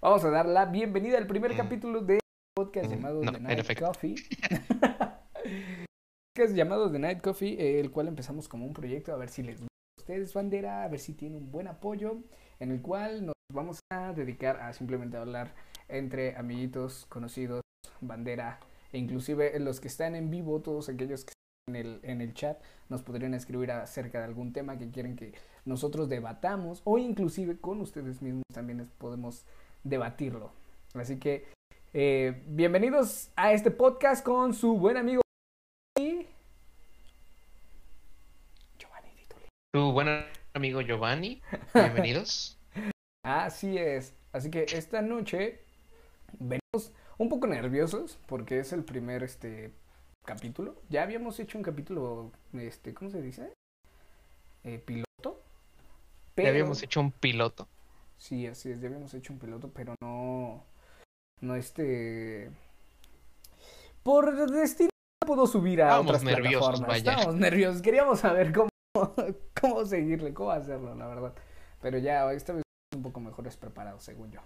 vamos a dar la bienvenida al primer Mm. capítulo de podcast Mm, llamado no, The Night. Coffee. podcast llamado The Night Coffee, eh, el cual empezamos como un proyecto a ver si les gusta a ustedes, bandera, a ver si tiene un buen apoyo, en el cual nos vamos a dedicar a simplemente hablar entre amiguitos, conocidos, bandera, e inclusive los que están en vivo, todos aquellos que están en el, en el chat, nos podrían escribir acerca de algún tema que quieren que nosotros debatamos o inclusive con ustedes mismos también les podemos debatirlo. Así que eh, bienvenidos a este podcast con su buen amigo Giovanni Titoli. Tu buen amigo Giovanni, bienvenidos. Así es. Así que esta noche venimos un poco nerviosos porque es el primer este capítulo. Ya habíamos hecho un capítulo, este, ¿cómo se dice? Eh, piloto. Ya Pero- habíamos hecho un piloto. Sí, así es, ya habíamos hecho un piloto, pero no, no este, por destino no puedo subir a Estábamos otras nerviosos, plataformas. vaya. Estábamos nerviosos, queríamos saber cómo, cómo seguirle, cómo hacerlo, la verdad. Pero ya esta vez un poco mejores preparados, según yo.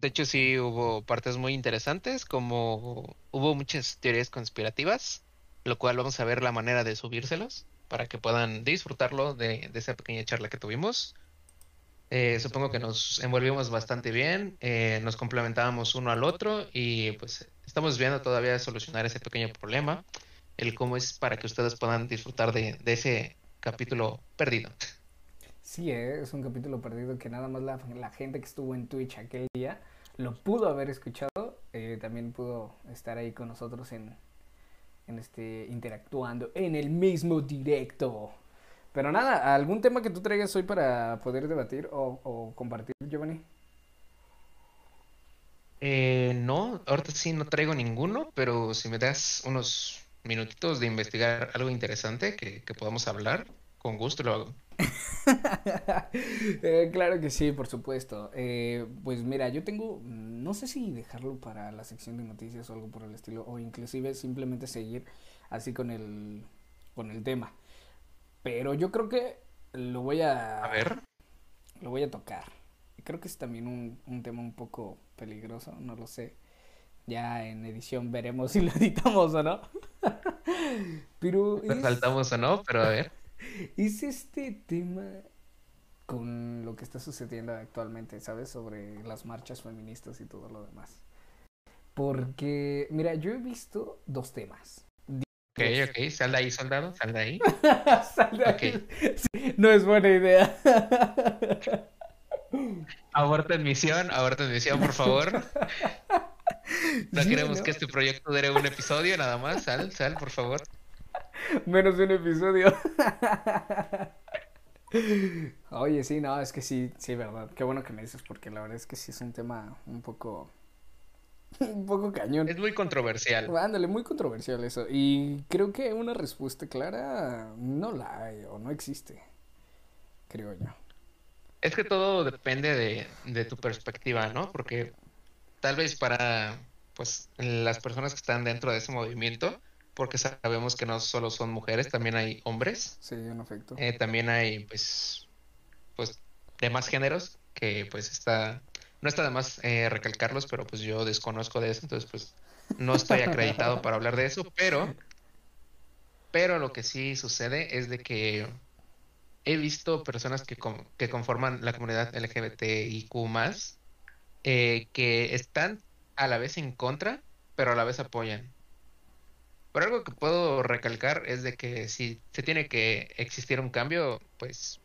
De hecho, sí hubo partes muy interesantes, como hubo muchas teorías conspirativas, lo cual vamos a ver la manera de subírselos para que puedan disfrutarlo de, de esa pequeña charla que tuvimos. Eh, supongo que nos envolvimos bastante bien, eh, nos complementábamos uno al otro y pues estamos viendo todavía solucionar ese pequeño problema, el cómo es para que ustedes puedan disfrutar de, ese capítulo perdido. Sí, eh, es un capítulo perdido que nada más la, la gente que estuvo en Twitch aquel día lo pudo haber escuchado, eh, también pudo estar ahí con nosotros en, en este interactuando en el mismo directo. Pero nada, ¿algún tema que tú traigas hoy para poder debatir o, o compartir, Giovanni? Eh, no, ahorita sí no traigo ninguno, pero si me das unos minutitos de investigar algo interesante que, que podamos hablar, con gusto lo hago. Eh, claro que sí, por supuesto. Eh, pues mira, yo tengo, no sé si dejarlo para la sección de noticias o algo por el estilo, o inclusive simplemente seguir así con el, con el tema. Pero yo creo que lo voy a, A ver, lo voy a tocar. Creo que es también un, un tema un poco peligroso, no lo sé. Ya en edición veremos si lo editamos o no. Pero es- saltamos o no, pero a ver. es este tema con lo que está sucediendo actualmente, ¿sabes? Sobre las marchas feministas y todo lo demás. Porque, mira, yo he visto dos temas. Ok, ok, sal de ahí, soldado, sal de ahí. Sal de ahí. Sí, no es buena idea. Aborta en misión, aborta en misión, por favor. No Sí, queremos ¿no? que este proyecto dure un episodio, nada más. Sal, sal, por favor. Menos de un episodio. Oye, sí, no, es que sí, sí, verdad. Qué bueno que me dices, porque la verdad es que sí es un tema un poco. un poco cañón. Es muy controversial. Ándale, muy controversial eso. Y creo que una respuesta clara no la hay o no existe. Creo yo. Es que todo depende de, de tu perspectiva, ¿no? Porque tal vez para pues las personas que están dentro de ese movimiento, porque sabemos que no solo son mujeres, también hay hombres, Sí, en efecto. eh, también hay pues pues demás géneros que pues está no está de más eh, recalcarlos, pero pues yo desconozco de eso, entonces pues no estoy acreditado para hablar de eso, pero pero lo que sí sucede es de que he visto personas que, con- que conforman la comunidad LGBTIQ eh, que están a la vez en contra, pero a la vez apoyan. Pero algo que puedo recalcar es de que si se tiene que existir un cambio, pues,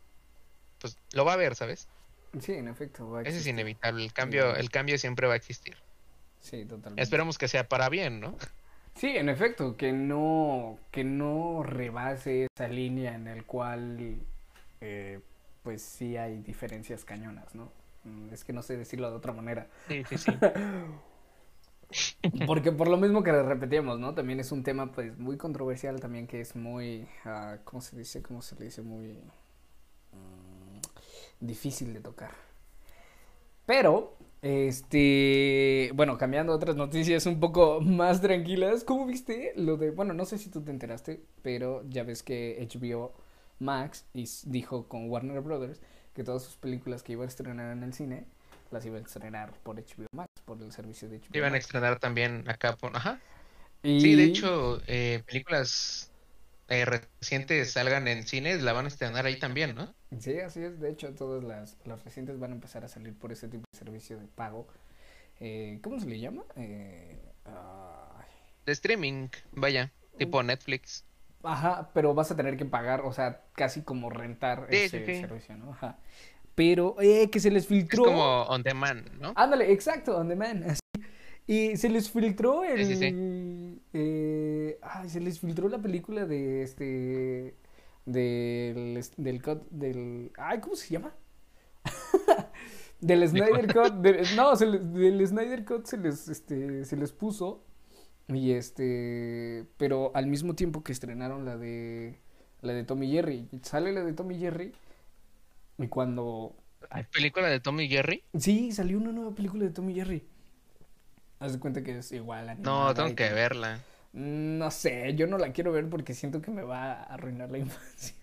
pues lo va a haber, ¿sabes? Sí, en efecto. va a Ese es inevitable. El cambio, el cambio siempre va a existir. Sí, totalmente. Esperemos que sea para bien, ¿no? Sí, en efecto, que no, que no rebase esa línea en el cual, eh, pues sí hay diferencias cañonas, ¿no? Mm, Es que no sé decirlo de otra manera. Sí, sí, sí. Porque por lo mismo que repetíamos, ¿no? También es un tema, pues, muy controversial también que es muy, ah, ¿cómo se dice? ¿Cómo se le dice? Muy difícil de tocar. Pero, este, bueno, cambiando a otras noticias un poco más tranquilas, ¿cómo viste lo de, bueno, no sé si tú te enteraste, pero ya ves que HBO Max dijo con Warner Brothers que todas sus películas que iba a estrenar en el cine las iba a estrenar por HBO Max, por el servicio de HBO Iban a estrenar también acá por... Ajá. Y... Sí, de hecho, eh, películas eh, recientes salgan en cines, la van a estrenar ahí también, ¿no? Sí, así es. De hecho, todas las, las recientes van a empezar a salir por ese tipo de servicio de pago. Eh, ¿Cómo se le llama? Eh, ay. De streaming, vaya, tipo Netflix. Ajá, pero vas a tener que pagar, o sea, casi como rentar Sí, ese sí, servicio, ¿no? Ajá. Pero, eh, que se les Es filtró. como on demand, ¿no? Ándale, exacto, on demand. así. Y se les filtró el. Sí, eh, ay, se les filtró la película de este. Del. Del. cut- del ay, ¿cómo se llama? del Snyder Cut. del- no, se les- del Snyder Cut se les, este, se les puso. Y este. Pero al mismo tiempo que estrenaron la de. La de Tommy Jerry. Sale la de Tommy Jerry. Y cuando ¿Hay película de Tommy Jerry? Sí, salió una nueva película de Tommy Jerry. Haz de cuenta que es igual No, tengo que verla. No sé, yo no la quiero ver porque siento que me va a arruinar la infancia.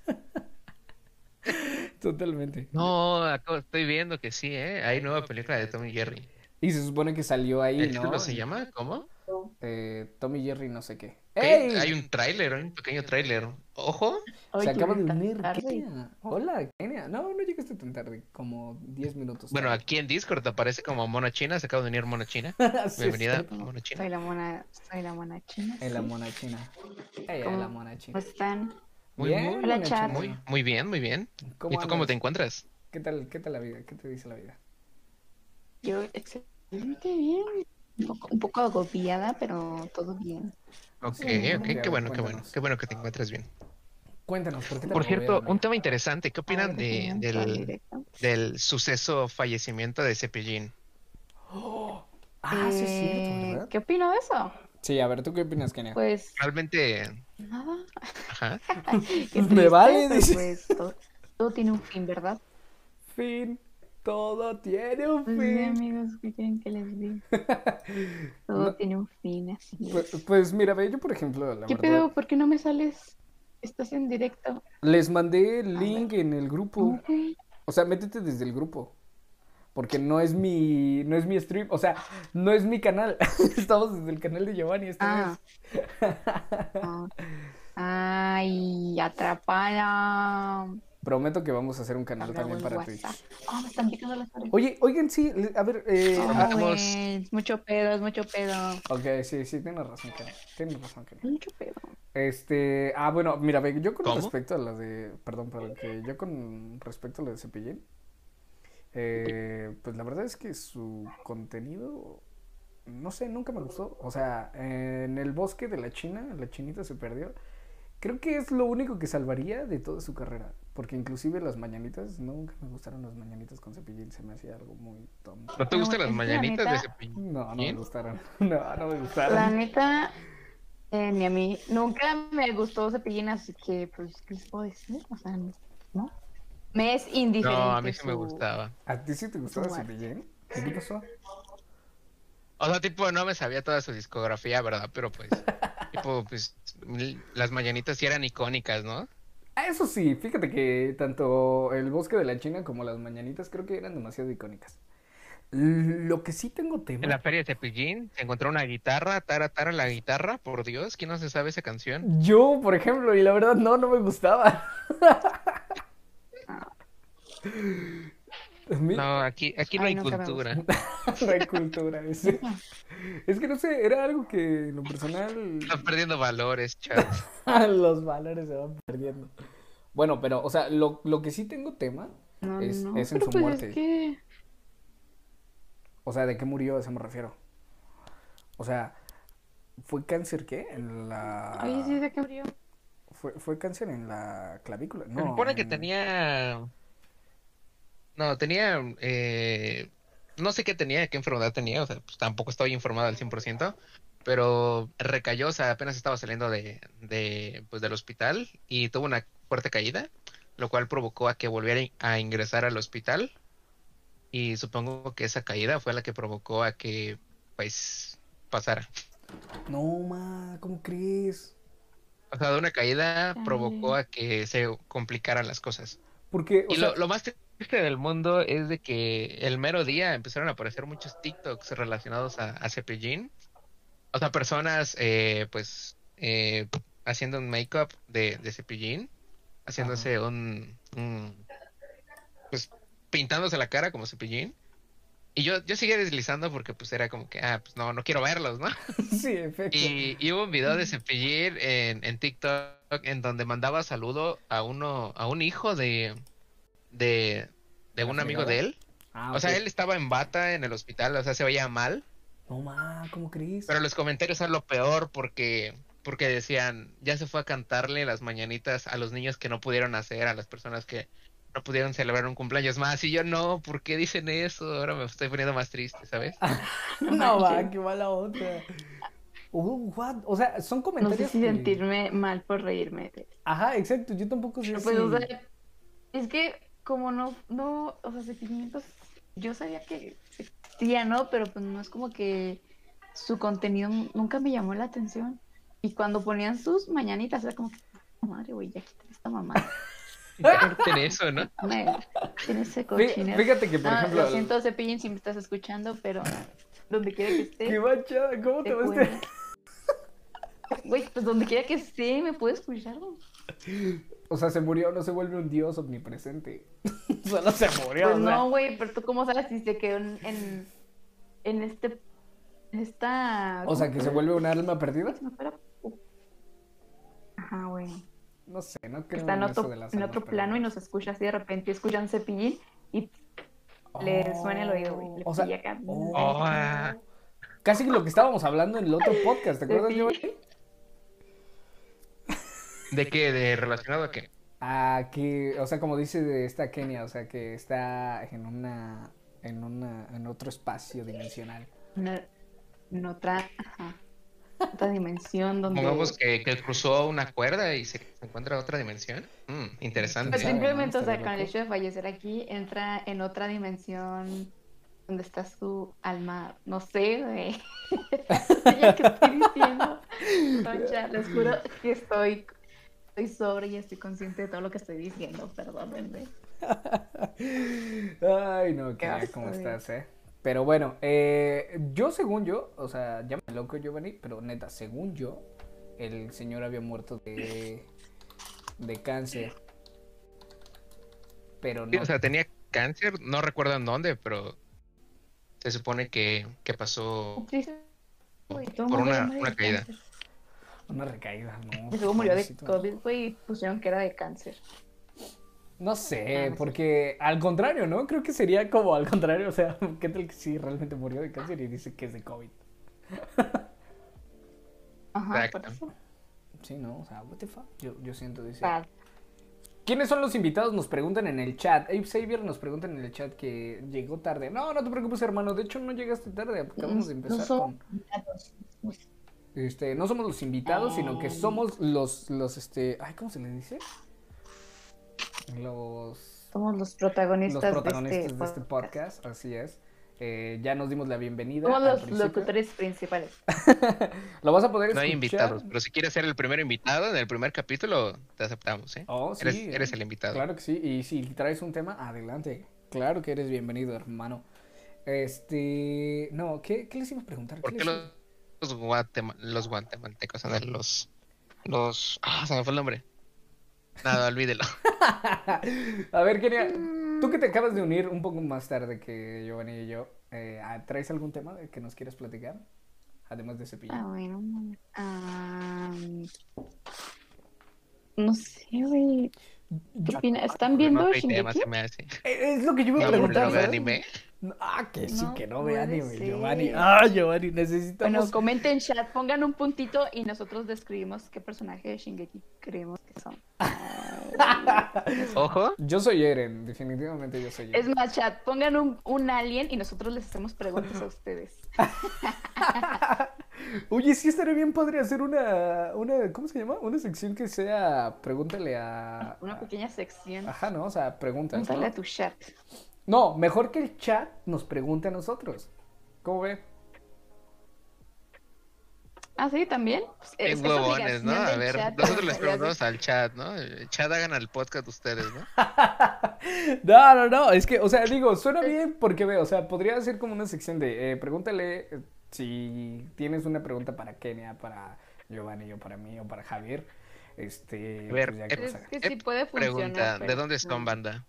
Totalmente. No, acabo- estoy viendo que sí, ¿eh? Hay nueva película de Tommy y Jerry. Y se supone que salió ahí, ¿El ¿no? título se llama? ¿Cómo? Eh, Tommy Jerry no sé qué. ¡Ey! Hay un tráiler, un pequeño tráiler. Ojo, Se acaba de unir. Kenia. Hola, Kenia. No, no llegaste tan tarde, como 10 minutos. bueno, tarde. aquí en Discord te aparece como Mona China, se acaba de unir Mona China. Sí, es Bienvenida, cierto. Mona China. Soy la mona, soy la mona china. En la sí. mona china. Ella ¿Cómo- es la mona china. ¿Cómo están? Muy, Bien, muy, Hola, chat. muy, muy bien, muy bien. ¿Cómo ¿Y tú cómo te encuentras? ¿Qué tal, qué tal la vida? ¿Qué te dice la vida? Yo excelente bien. Un poco, un poco agobiada, pero todo bien. Ok, Sí, ok, qué bueno, qué bueno, cuéntanos. qué bueno que te encuentres bien. Cuéntanos, ¿por qué te Por cierto, un tema interesante, ¿qué opinan ver, de, opinión, ¿cuál del, del suceso fallecimiento de Cepillín? ¡Oh! Ah, sí es cierto, Eh, ¿verdad? ¿Qué opino de eso? Sí, a ver, ¿tú qué opinas, Kenia? Pues Realmente, nada. ajá, Me vale, dice. Pues todo, todo tiene un fin, ¿verdad? Fin. Todo tiene un Pues sí, fin. amigos, ¿qué quieren que les diga? Todo No. tiene un fin, así es. Pues, pues mira, ve, yo por ejemplo, la ¿Qué verdad, pedo? ¿Por qué no me sales? Estás en directo. les mandé el link en el grupo. O sea, métete desde el grupo. Porque no es mi, no es mi stream, o sea, no es mi canal. Estamos desde el canal de Giovanni esta Ah. vez. Ah. Ay, atrapada. Prometo que vamos a hacer un canal también para WhatsApp. Twitch. Oh, me están picando las orejas. Oye, oigan, sí, a ver, eh, Oh, ah, Vamos. es mucho pedo, es mucho pedo. ok, sí, sí, tienes razón, Kenia, tienes razón. Es mucho pedo. Este, ah, bueno, mira, ve, yo con ¿Cómo? respecto a la de, perdón, perdón, que yo con respecto a la de Cepillín, eh, pues la verdad es que su contenido, no sé, nunca me gustó. O sea, en el bosque de la China, la chinita se perdió. Creo que es lo único que salvaría de toda su carrera, porque inclusive las mañanitas, nunca me gustaron las mañanitas con Cepillín, se me hacía algo muy tonto. ¿no te No, gustan las es que la mañanitas de neta- Cepillín? No, no me gustaron. No, no me gustaron. La neta, eh, ni a mí. Nunca me gustó Cepillín, así que, pues, ¿qué les puedo decir? O sea, no. Me es indiferente. No, a mí sí me su- gustaba. ¿A ti sí te gustaba Su. Cepillín? ¿Qué te pasó? O sea, tipo, no me sabía toda su discografía, ¿verdad? Pero pues, tipo, pues, las mañanitas sí eran icónicas, ¿no? Ah, eso sí, fíjate que tanto el bosque de la China como las mañanitas creo que eran demasiado icónicas. Lo que sí tengo tema. En la feria de Cepillín se encontró una guitarra, tara, tara, la guitarra, por Dios, ¿quién no se sabe esa canción? Yo, por ejemplo, y la verdad no, no me gustaba. No, aquí, aquí no Ay, hay cultura. no hay cultura. Es, es que no sé, era algo que en lo personal Están perdiendo valores, chat. los valores se van perdiendo. Bueno, pero, o sea, lo, lo que sí tengo tema No, es, no, es en su pues muerte. Es que... O sea, ¿de qué murió? A eso me refiero. O sea, ¿fue cáncer qué? En la... Ay, sí, ¿de qué murió? Fue, fue cáncer en la clavícula. Se No, supone que en- tenía. No, tenía. eh, No sé qué tenía, qué enfermedad tenía, o sea, pues tampoco estoy informado al 100%, pero recayó, o sea, apenas estaba saliendo de, de, pues, del hospital y tuvo una fuerte caída, lo cual provocó a que volviera a ingresar al hospital y supongo que esa caída fue la que provocó a que, pues, pasara. No, ma, ¿cómo crees? O sea, de una caída provocó a que se complicaran las cosas. Porque, o Y sea, lo, lo más triste del mundo es de que el mero día empezaron a aparecer muchos TikToks relacionados a, a Cepillín. O sea, personas, eh, pues, eh, haciendo un make-up de, de Cepillín, haciéndose un, un, pues, pintándose la cara como Cepillín. Y yo, yo seguía deslizando porque, pues, era como que, ah, pues, no, no quiero verlos, ¿no? Sí, efecto. Y, y hubo un video de Cepillín en, en TikTok en donde mandaba saludo a uno, a un hijo de, de, de ¿La un amigo de él. Ah, O sea, él estaba en bata en el hospital, o sea, se veía mal. No, ma, ¿cómo crees? Pero los comentarios son lo peor porque, porque decían, ya se fue a cantarle las mañanitas a los niños que no pudieron hacer, a las personas que no pudieron celebrar un cumpleaños más. Y yo no, ¿por qué dicen eso? Ahora me estoy poniendo más triste, ¿sabes? No, va, qué mala otra. Uh, what? O sea, son No comentarios sé si que- sentirme mal por reírme. de- Ajá, exacto, yo tampoco sé Pero si... pues, o sea, es que como no, no, o sea, pues, yo sabía que existía, ¿no? Pero pues no es como que su contenido nunca me llamó la atención. Y cuando ponían sus mañanitas, era como que, madre, güey, ya quítale esta mamá. Corten eso, ¿no? Tiene ese cochinero. Fíjate que, por Ah, ejemplo... Lo siento, Cepillín, si me estás escuchando, pero donde quiera que esté, Qué manchada, ¿cómo te te ves? cuento. Güey, pues donde quiera que esté, me puede escuchar. güey? O sea, se murió, no se vuelve un dios omnipresente. Solo se murió, Pues o sea. no, güey, pero tú cómo sabes si se quedó en, en, en este, en esta... O sea, ¿cómo que se vuelve un alma perdida. Ajá, güey. No sé, no creo Está en eso otro, de las en almas otro plano y nos escucha así de repente, escuchan cepillín y le suena el oído, güey. Le O sea, pilla acá. oh. Casi lo que estábamos hablando en el otro podcast, ¿te acuerdas, Sí. ¿De qué? ¿De relacionado a qué? Que, o sea, como dice de esta Kenia, o sea, que está en una, en una, en otro espacio dimensional. Una- en otra, ajá, otra dimensión donde... Pongamos que, que cruzó una cuerda y se, se encuentra otra dimensión. Mm, interesante. Pues simplemente, o sea, con el hecho de fallecer aquí, entra en otra dimensión donde está su alma, no sé, güey. Que estoy diciendo, Concha, les juro que estoy, estoy sobre y estoy consciente de todo lo que estoy diciendo, perdónenme. Ay, no, Qué ¿cómo estás, eh? Pero bueno, eh, yo según yo, o sea, llámame loco Giovanni, pero neta, según yo, el señor había muerto de, de cáncer. Pero Sí, no, o sea, tenía cáncer, no recuerdo en dónde, pero se supone que, que pasó por una, caída. cáncer. Una recaída, no. Y luego murió de. COVID, güey, y pusieron que era de cáncer. No Ah, sé, no sé. porque al contrario, ¿no? Creo que sería como al contrario, o sea, ¿qué tal que sí realmente murió de cáncer y dice que es de COVID? Ajá, por Exacto. eso. Sí, ¿no? O sea, what the fuck? Yo, yo siento, dice. Bad. ¿Quiénes son los invitados? Nos preguntan en el chat. Abe Xavier nos pregunta en el chat que llegó tarde. No, no te preocupes, hermano. De hecho, no llegaste tarde. Acabamos de No empezar son con. Este, no somos los invitados, sino que Ah. somos los, los, este. Ay, ¿cómo se le dice? Los. Somos los protagonistas, Los protagonistas de de este podcast, así es. Eh, ya nos dimos la bienvenida. Somos los principio. locutores principales. Lo vas a poder No hay escuchar. invitados, pero si quieres ser el primer invitado en el primer capítulo, te aceptamos, ¿eh? Oh, sí, eres, eh. eres el invitado. Claro que sí, y si traes un tema, adelante. Claro que eres bienvenido, hermano. Este, no, ¿qué, qué les iba a preguntar? ¿Por ¿Qué qué les los, los, guatema- los guatemaltecos, ver, los, los... Ah, se me fue el nombre. Nada, olvídelo. A ver, Kenia, tú que te acabas de unir un poco más tarde que Giovanni y yo, eh, ¿traes algún tema que nos quieras platicar? Además de cepillo. Ah, bueno. ah, no sé, güey. ¿Qué Yo- opinas? ¿Están No viendo tema, Shingeki? se me hace. Eh, es lo que yo iba a No, preguntar, no ¿sabes? anime. Ah, que sí, No que no ve anime, ser. Giovanni. Ah, Giovanni, necesitamos... Bueno, comenten en chat, pongan un puntito y nosotros describimos qué personaje de Shingeki creemos que son. Ojo, Yo soy Eren, definitivamente yo soy Eren. Es más, chat, pongan un, un alien y nosotros les hacemos preguntas a ustedes. Oye, sí estaría bien padre hacer una, una, ¿cómo se llama? Una sección que sea, pregúntale a... Una pequeña sección. Ajá, ¿no? O sea, preguntas, Pregúntale ¿no? a tu chat. No, mejor que el chat nos pregunte a nosotros. ¿Cómo ve? Ah, sí, también. Pues, es- es huevones, ¿no? A ver, chat nosotros les preguntamos al chat, ¿no? El chat hagan al podcast ustedes, ¿no? No, no, no, es que, o sea, digo, suena bien porque veo, o sea, podría ser como una sección de, eh, pregúntale eh, si tienes una pregunta para Kenia, para Giovanni o para mí o para Javier, este, A ver, pues ya que Es haga. que sí puede funcionar. Pregunta, ¿de dónde son, no. banda?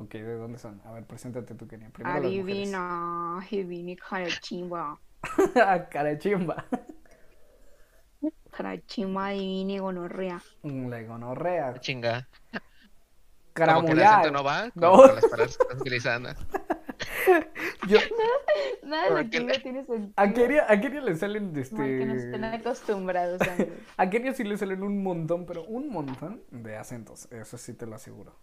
Ok, ¿de dónde son? A ver, preséntate tú, Kenia. Primero las. Adivina, adivina, cara de chimba. Cara de chimba. Cara de chimba, adivina, gonorrea. La gonorrea. Chinga. Cara Como que el muyal. acento no va No. con, las palabras que estás utilizando. Yo, Nada de lo Porque que tiene sentido. a, Kenia, a Kenia le salen, Como que no estén este... acostumbrados a A Kenia sí le salen un montón, pero un montón de acentos, eso sí te lo aseguro.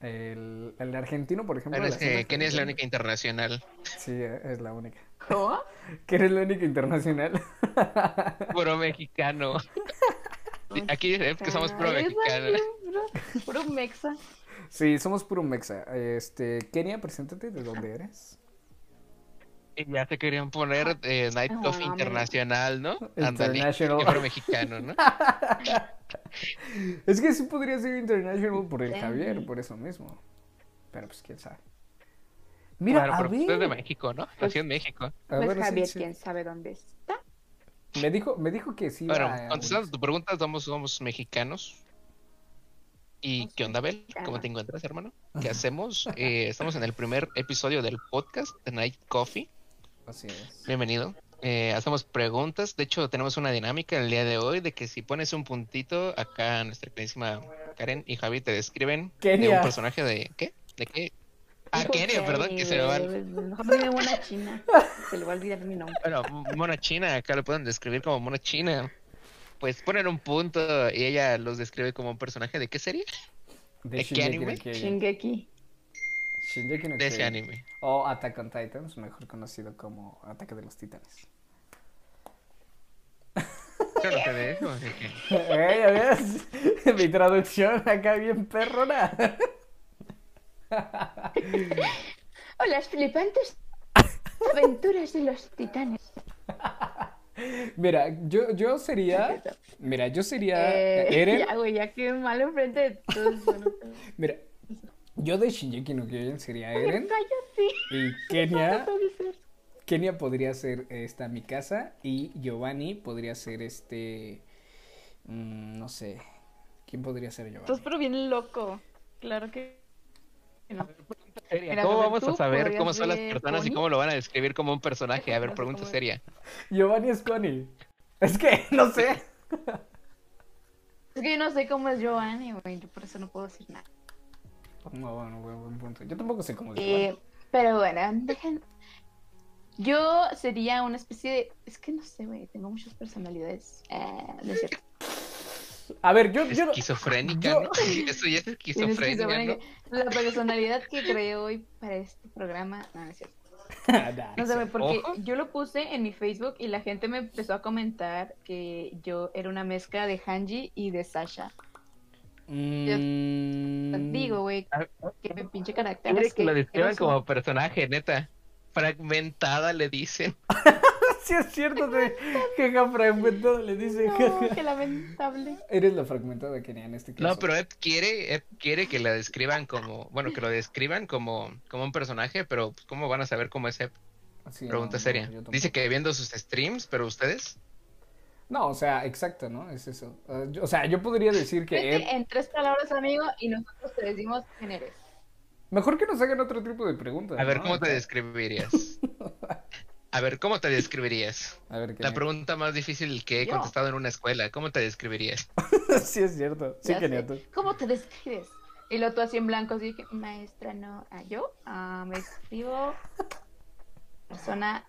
El, el argentino, por ejemplo. Bueno, es que es la única internacional. Sí, es la única. ¿Cómo? ¿Quién es la única internacional? Puro mexicano. Sí, Aquí es que somos puro mexicano. Puro, puro mexa. Sí, somos puro mexa. Este, Kenia, preséntate, ¿de dónde eres? Y ya te querían poner eh, Night Coffee mira. Internacional, ¿no? International. Que puro mexicano, ¿no? Es que sí podría ser international por el. Javier, por eso mismo. Pero pues quién sabe. Mira, Bueno, a pero pues, es de. México, ¿no? Nació en México. Pues ver, Javier, sí. quién sabe dónde está. Me dijo, me dijo que sí. Bueno, a contestando tu pregunta, somos, somos mexicanos. ¿Y Somos qué onda, Bel? ¿Cómo te encuentras, hermano? ¿Qué hacemos? Eh, estamos en el primer episodio del podcast de Night Coffee. Así es. Bienvenido. Eh, hacemos preguntas. De hecho, tenemos una dinámica el día de hoy de que si pones un puntito, acá nuestra queridísima Karen y Javi te describen de un personaje de... ¿Qué? ¿De qué? Ah, Kenia, perdón, que se va. güey, Mejor dime una china. Se le va a olvidar mi nombre. Bueno, mona china, acá lo pueden describir como mona china. Pues ponen un punto y ella los describe como un personaje de qué serie? ¿De qué Shingeki no anime? Shingeki. Shingeki no De ese anime. O Attack on Titans, mejor conocido como Ataque de los Titanes. Yo no sé de eso. así que- ¿Eh? ¿Ya ves? Mi traducción acá bien perrona. O las flipantes aventuras de los titanes. Mira, yo, yo sería. Mira, yo sería. Eh, Eren. Ya, güey, ya quedé mal enfrente de todos. bueno, Mira, yo de Shingeki no Kyojin sería Eren. Cállate. Y Kenia. Kenia podría ser esta mi casa. Y Giovanni podría ser este. mm, no sé. ¿Quién podría ser Estás Giovanni? pero bien loco. Claro que no. Mira, ¿Cómo vamos a saber cómo son las personas y cómo lo van a describir como un personaje? A ver, pregunta seria. Giovanni es Connie. Es que, no sé. Es que yo no sé cómo es Giovanni, güey. Yo por eso no puedo decir nada. No, bueno, buen, buen punto. Yo tampoco sé cómo Eh, pero bueno, dejen. Yo sería una especie de. Es que no sé, güey. Tengo muchas personalidades. Eh, no es cierto. A ver, yo. yo Esquizofrénica, yo- ¿no? Eso ya es esquizofrenia. La personalidad que creé hoy para este programa. No, no es cierto. No sé, porque Ojo. yo lo puse en mi Facebook y la gente me empezó a comentar que yo era una mezcla de Hanji y de Sasha. Mm, Digo, güey, que pinche carácter Quiere es que lo describan como personaje, neta. Fragmentada, le dicen. Sí, es cierto, de jeja fragmentada le dice. No, qué lamentable. Eres la fragmentada Kenia en este caso. No, pero Ed quiere, Ed quiere que la describan como, bueno, que lo describan como, como un personaje, pero pues, ¿cómo van a saber cómo es Ed? Sí, Pregunta no, seria. yo. Dice que viendo sus streams, pero ustedes. No, o sea, exacto, ¿no? Es eso. Ah, yo- o sea, yo podría decir que Ed... En tres palabras, amigo, y nosotros te decimos quién eres. Mejor que nos hagan otro tipo de preguntas. A ver, ¿no? ¿cómo te describirías? A ver, ¿cómo te describirías? A ver, La Kenia. pregunta más difícil que he Yo. contestado en una escuela. ¿Cómo te describirías? sí, es cierto. Sí, tú. ¿Cómo te describes? Y lo tú así en blanco, así que, maestra, no. ¿Ah, yo? Ah, me escribo persona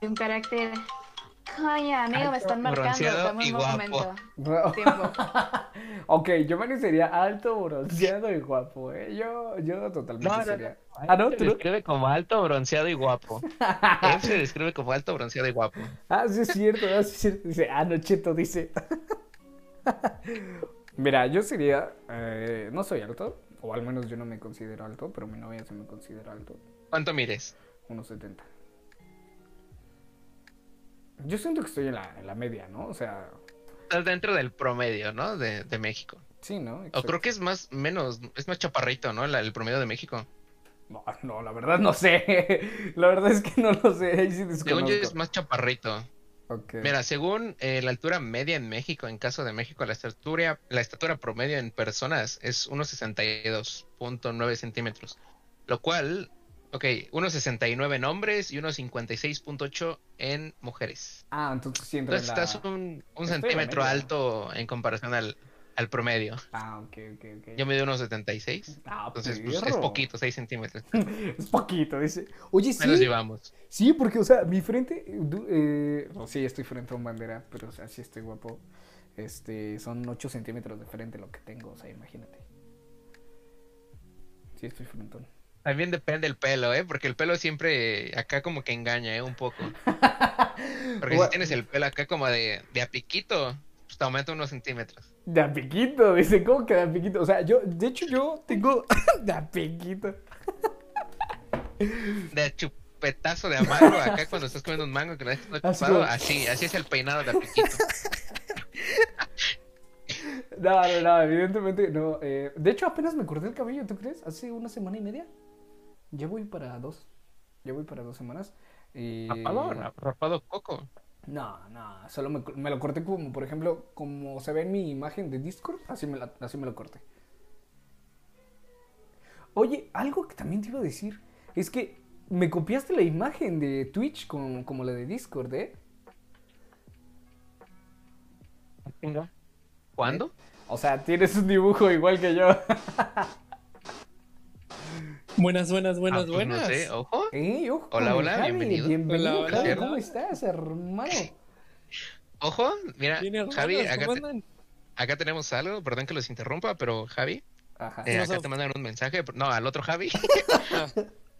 de un carácter. Coño, amigo, me están marcando. bronceado Dame y un guapo. momento. No. Tiempo. ok, Giovanni sería alto, bronceado y guapo, ¿eh? Yo, yo totalmente sería... Ah, ¿no? Se ¿Tú no? describe como alto, bronceado y guapo. Él se describe como alto, bronceado y guapo. Ah, sí es cierto, ah, sí es cierto. Dice, ah, no, Cheto, dice. Mira, yo sería, eh, no soy alto, o al menos yo no me considero alto, pero mi novia se me considera alto, ¿Cuánto mires? 1.70. Yo siento que estoy en la, en la media, ¿no? O sea, Estás dentro del promedio, ¿no? De, de México. sí, ¿no? O creo que es más, menos, es más chaparrito, ¿no? La- el promedio de México. No, no, la verdad no sé. La verdad es que no lo sé. Ahí sí Según yo es más chaparrito. Ok. Mira, según eh, la altura media en México, en caso de México, la estatura, la estatura promedio en personas es 1,62.9 centímetros. Lo cual, ok, 1,69 en hombres y 1,56.8 en mujeres. Ah, entonces en Entonces la... estás un, un en centímetro alto en comparación al, al promedio. Ah, ok, ok, ok. Yo mido 1,76. Ah, Entonces, pues, es poquito, 6 centímetros. Es poquito, dice. Oye, Menos sí. llevamos. Sí, porque, o sea, mi frente. eh, no, sí, estoy frente a un bandera, pero, o sea, sí estoy guapo. Este, son 8 centímetros de frente lo que tengo, o sea, imagínate. Sí, estoy frentón. También depende el pelo, ¿eh? Porque el pelo siempre acá como que engaña, ¿eh? Un poco. Porque si tienes el pelo acá como de, de a piquito, pues te aumenta unos centímetros. De a piquito, dice, ¿cómo que de a piquito? O sea, yo, de hecho, yo tengo de a piquito. De chupetazo de a mango, acá cuando estás comiendo un mango que lo dejas Así chupado, como- así, así es el peinado de a piquito. No, no, no, evidentemente no. eh, de hecho, apenas me corté el cabello, ¿tú crees? Hace una semana y media. Ya voy para dos. Ya voy para dos semanas. Y... Rapado, rapado coco. No, no, solo me, me lo corté como, por ejemplo, como se ve en mi imagen de Discord, así me, la- así me lo corté. Oye, algo que también te iba a decir, es que me copiaste la imagen de Twitch con- como la de Discord, ¿eh? ¿Cuándo? O sea, tienes un dibujo igual que yo. Buenas, buenas, buenas, Ah, pues buenas. No sé, ojo. Eh, ojo Hola, hola, Javi, bienvenido. Bienvenido, Hola, hola, Javi, hola. ¿cómo estás, hermano? Ojo, mira, hermanos, Javi, ¿cómo acá, te- andan? acá tenemos algo, perdón que los interrumpa, pero Javi, Ajá. eh, acá te mandan un mensaje, no, al otro Javi,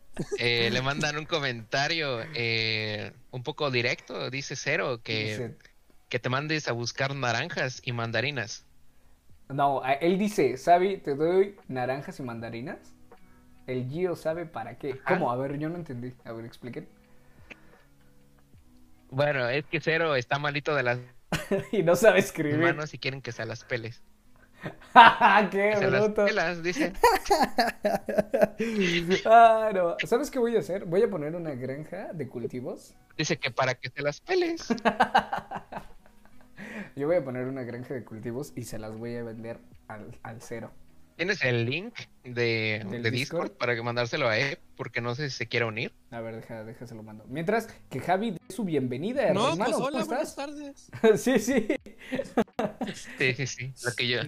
eh, le mandan un comentario eh, un poco directo, dice Cero, que, Dice- que te mandes a buscar naranjas y mandarinas. No, a- él dice, Sabi, te doy naranjas y mandarinas. El Gio sabe para qué. Ajá. ¿Cómo? A ver, yo no entendí. A ver, expliquen. Bueno, es que Cero está malito de las y no sabe escribir. manos y quieren que se las peles. ¡Qué se las pelas, dice. Ah, no. ¿Sabes qué voy a hacer? Voy a poner una granja de cultivos. Dice que para que se las peles. Yo voy a poner una granja de cultivos y se las voy a vender al, al cero. ¿Tienes el link de, ¿Del de Discord? Discord para que mandárselo a él? Porque no sé si se quiere unir. A ver, deja, déjaselo mando. Mientras que Javi dé su bienvenida, No, hermano. pues hola, ¿Cómo buenas tardes. sí, sí. Sí, sí, sí. Lo que yo.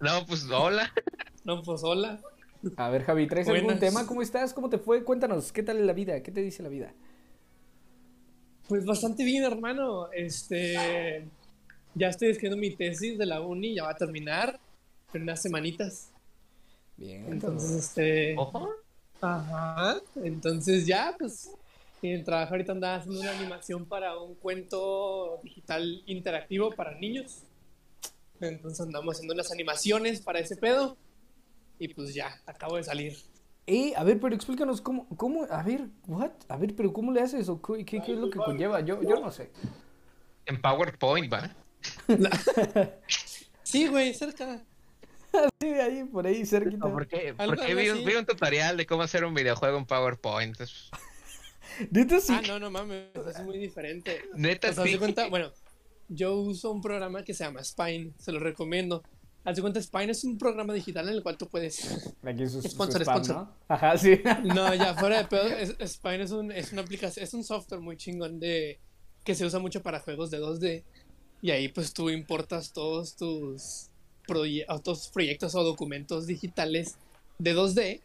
No, pues hola. No, pues hola. A ver, Javi, ¿traes algún tema? ¿Cómo estás? ¿Cómo te fue? Cuéntanos, ¿qué tal la vida? ¿Qué te dice la vida? Pues bastante bien, hermano. Este. Ya estoy escribiendo mi tesis de la uni, ya va a terminar en unas semanitas. Bien, Entonces, este. Ojo. Ajá. Entonces ya, pues. En el trabajo ahorita andaba haciendo una animación para un cuento digital interactivo para niños. Entonces andamos haciendo unas animaciones para ese pedo. Y pues ya, acabo de salir. Eh, a ver, pero explícanos cómo, cómo, a ver, what? A ver, pero ¿cómo le haces o qué, qué- qué es lo que conlleva? Yo, yo no sé. En PowerPoint, va. Sí, güey, cerca. Sí, ahí, por ahí, cerquita. Porque, Algo- porque algo vi, un, vi un tutorial de cómo hacer un videojuego en PowerPoint. Entonces, Neta, sí. Ah, no, no mames, es muy diferente. neta, sí. cuenta, bueno, yo uso un programa que se llama Spine, se lo recomiendo. Haz de cuenta, Spine es un programa digital en el cual tú puedes. Aquí su, su Sponsor, spam, sponsor. ¿no? Ajá, sí. No, ya fuera de pedo, es- Spine es, un, es una aplicación, es un software muy chingón de que se usa mucho para juegos de 2D. Y ahí pues tú importas todos tus, proye- o todos tus proyectos o documentos digitales de 2D.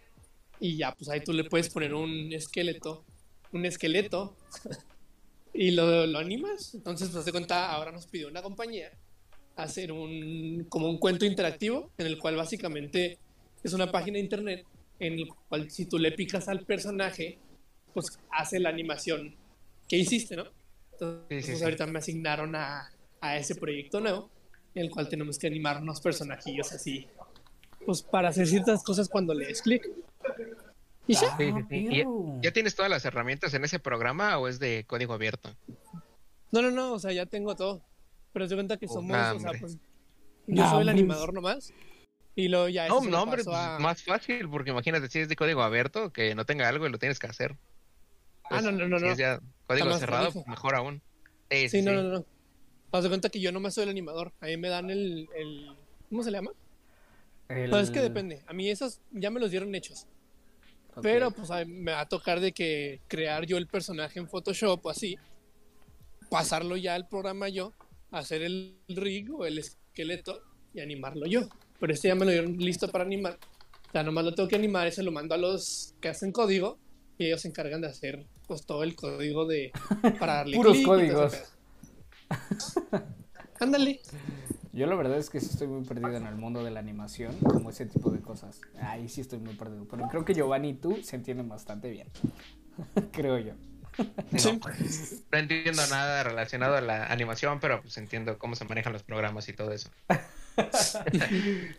Y ya, pues ahí tú le puedes poner un esqueleto, un esqueleto, y lo, lo animas. Entonces, pues de cuenta, ahora nos pidió una compañía hacer un, como un cuento interactivo, en el cual básicamente es una página de internet en el cual si tú le picas al personaje, pues hace la animación que hiciste, ¿no? Entonces, Sí, sí, pues, sí. ahorita me asignaron a, a ese proyecto nuevo, en el cual tenemos que animar unos personajillos así, pues para hacer ciertas cosas cuando le des clic. Y ya, Sí, sí, Ah, sí. ¿Y ya, tienes todas las herramientas en ese programa o es de código abierto? No, no, no, o sea, ya tengo todo. Pero se cuenta que Oh, somos, nah, o sea, pues. Yo Nah, soy el animador nomás. Y luego ya No, no, hombre, pues, a- más fácil, porque imagínate si es de código abierto, que no tenga algo y lo tienes que hacer. Ah, Pues, no, no, no, Si no. es ya código cerrado, pues, mejor aún. Sí, Sí, sí, no, sí. no, no. Haz de cuenta que yo nomás soy el animador. A mí me dan el. el ¿Cómo se le llama? El- Pues es que depende. A mí esos ya me los dieron hechos. Pero pues a- me va a tocar de que crear yo el personaje en Photoshop o así. Pasarlo ya al programa yo. Hacer el rig o el esqueleto y animarlo yo. Pero este ya me lo dieron listo para animar. O sea, nomás lo tengo que animar y se lo mando a los que hacen código. Y ellos se encargan de hacer pues todo el código de para darle Puros y todo ese códigos. pedo. Ándale. Yo la verdad es que sí estoy muy perdido en el mundo de la animación, como ese tipo de cosas. Ahí sí estoy muy perdido. Pero creo que Giovanni y tú se entienden bastante bien. creo yo. Sí. No entiendo nada relacionado a la animación, pero pues entiendo cómo se manejan los programas y todo eso.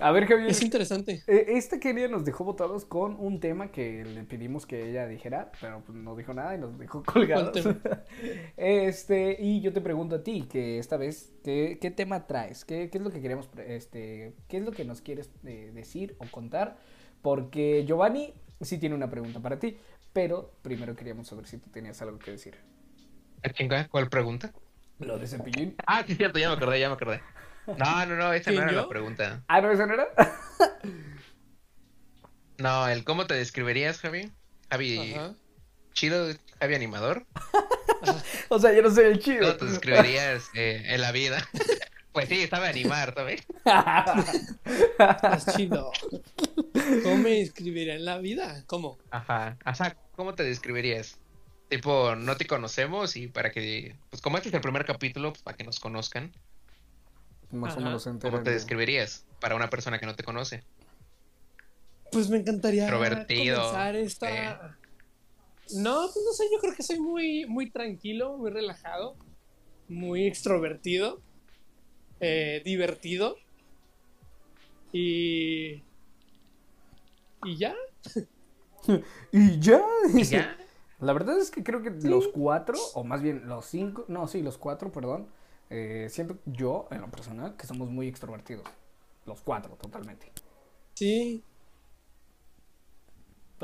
A ver, Javier. Es interesante. eh, Esta querida nos dejó votados con un tema que le pedimos que ella dijera, pero pues no dijo nada y nos dejó colgados. Este, y yo te pregunto a ti, que esta vez, ¿qué, qué tema traes? ¿Qué, qué es lo que queremos, este, qué es lo que nos quieres eh, decir o contar? Porque Giovanni sí tiene una pregunta para ti, pero primero queríamos saber si tú tenías algo que decir. ¿Cuál pregunta? Lo de Cepillín. Ah, sí, cierto, ya me acordé, ya me acordé. No, no, no, esa no ¿Quién, era yo? la pregunta. Ah, ¿no, esa no era? No, el cómo te describirías, Javi. Javi, Ajá. chido, Javi animador. o sea, yo no soy el chido. ¿Cómo te describirías eh, en la vida? pues sí, sabe animar, ¿sabes? Es chido. ¿Cómo me describiría en la vida? ¿Cómo? Ajá, ajá, ¿cómo te describirías? Tipo, no te conocemos y para que, pues como este es el primer capítulo, pues para que nos conozcan, Más o menos se ¿cómo enteran te de- describirías para una persona que no te conoce? Pues me encantaría comenzar esta... No, pues no sé, yo creo que soy muy, muy tranquilo, muy relajado, muy extrovertido, eh, divertido y... Y ya. Y ya. ¿Y ya? La verdad es que creo que los cuatro, o más bien los cinco, no, sí, los cuatro, perdón, eh, siento yo, en lo personal, que somos muy extrovertidos. Los cuatro, totalmente. Sí,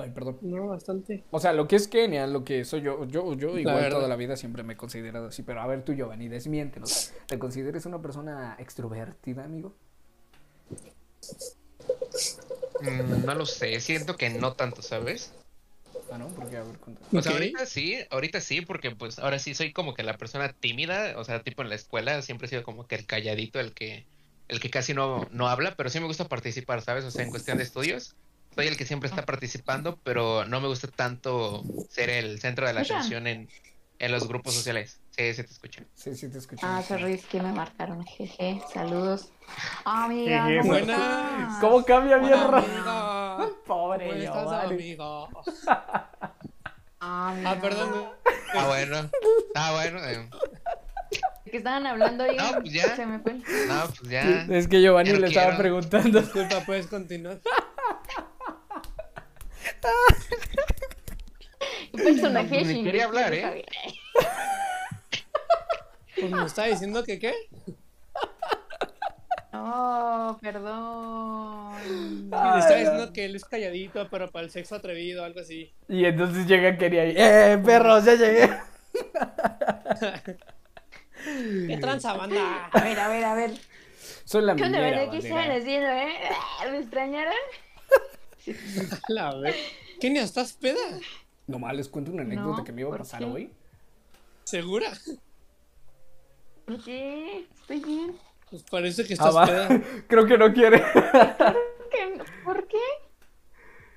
Ay, perdón. no, bastante. O sea, lo que es Kenia, lo que soy yo, yo, yo igual toda la vida siempre me he considerado así, pero a ver tú, Giovanni, desmiéntenos. ¿Te consideres una persona extrovertida, amigo? Mm, no lo sé, siento que no tanto, ¿sabes? Ah, ¿no? Porque, a ver, cuéntame. O sea, ahorita sí, ahorita sí, porque pues ahora sí soy como que la persona tímida, o sea, tipo en la escuela siempre he sido como que el calladito, el que, el que casi no, no habla, pero sí me gusta participar, ¿sabes? O sea, en cuestión de estudios, soy el que siempre está participando, pero no me gusta tanto ser el centro de la Escuchan. atención en, en los grupos sociales. Sí, sí te escucho. Sí, sí, te escucho. Ah, sorry, es que me marcaron. Jeje, saludos. Ah, amiga, Jeje, ¿cómo buena. ¿Cómo cambia bien? Pobre ¿Cómo estás, Giovanni. amigo? Ah. Ah, perdón. Ah, bueno. Ah, bueno. eh, ¿De qué estaban hablando ahí? No, pues ya. Se me fue. no, pues ya. Es que Giovanni Ya no le estaba preguntando. Disculpa, puedes continuar. Un personaje Shingeki quería hablar, ¿eh? Pues me está diciendo que qué. No, perdón. Y le está diciendo que él es calladito, pero para el sexo atrevido, algo así. Y entonces llega Kenia y, ¡eh, perros, ya llegué! ¿Qué tranza, banda? A ver, a ver, a ver. Soy la ¿Qué onda? ¿Qué estaban haciendo, eh? ¿Me extrañaron? La ver. Kenia, ¿estás peda? Nomás les cuento una anécdota No, que me iba a ¿por pasar qué? hoy. ¿Segura? ¿Por qué? Estoy bien. Pues parece que Ah, estás va. peda. Creo que no quiere. ¿Por qué?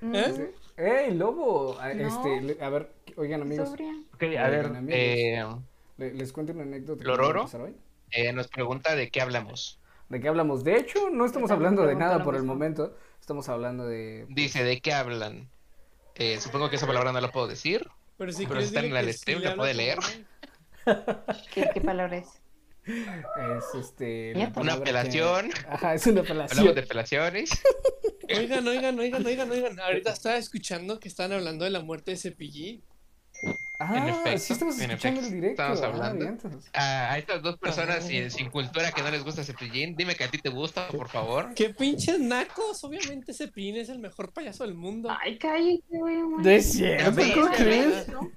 ¿Eh? ¡Ey, lobo! A, No. este, a ver, oigan, Mm, amigos. a ver, amigos. eh, le- les cuento una anécdota Lororo. hoy. eh, nos pregunta de qué hablamos. ¿De qué hablamos? De hecho, no estamos hablando de nada por el momento. Estamos hablando de. Dice, ¿de qué hablan? Eh, supongo que esa palabra no la puedo decir. Pero si Pero quieres está en que stream, sí ¿la puede leer? ¿Qué, qué palabra es? Es este. Una que- apelación. Ajá, es una Hablamos apelación. de apelaciones. Oigan, oigan, oigan, oigan, oigan. Ahorita estaba escuchando que estaban hablando de la muerte de Cepillín. Ah, efecto, sí estamos en escuchando efecto, el directo. estamos ah, hablando. A, estas dos personas sin, sin cultura que no les gusta Cepillín, dime que a ti te gusta, por favor. Qué pinches nacos. Obviamente Cepillín es el mejor payaso del mundo. Ay, cállate, güey. No es cierto, ¿cómo crees? No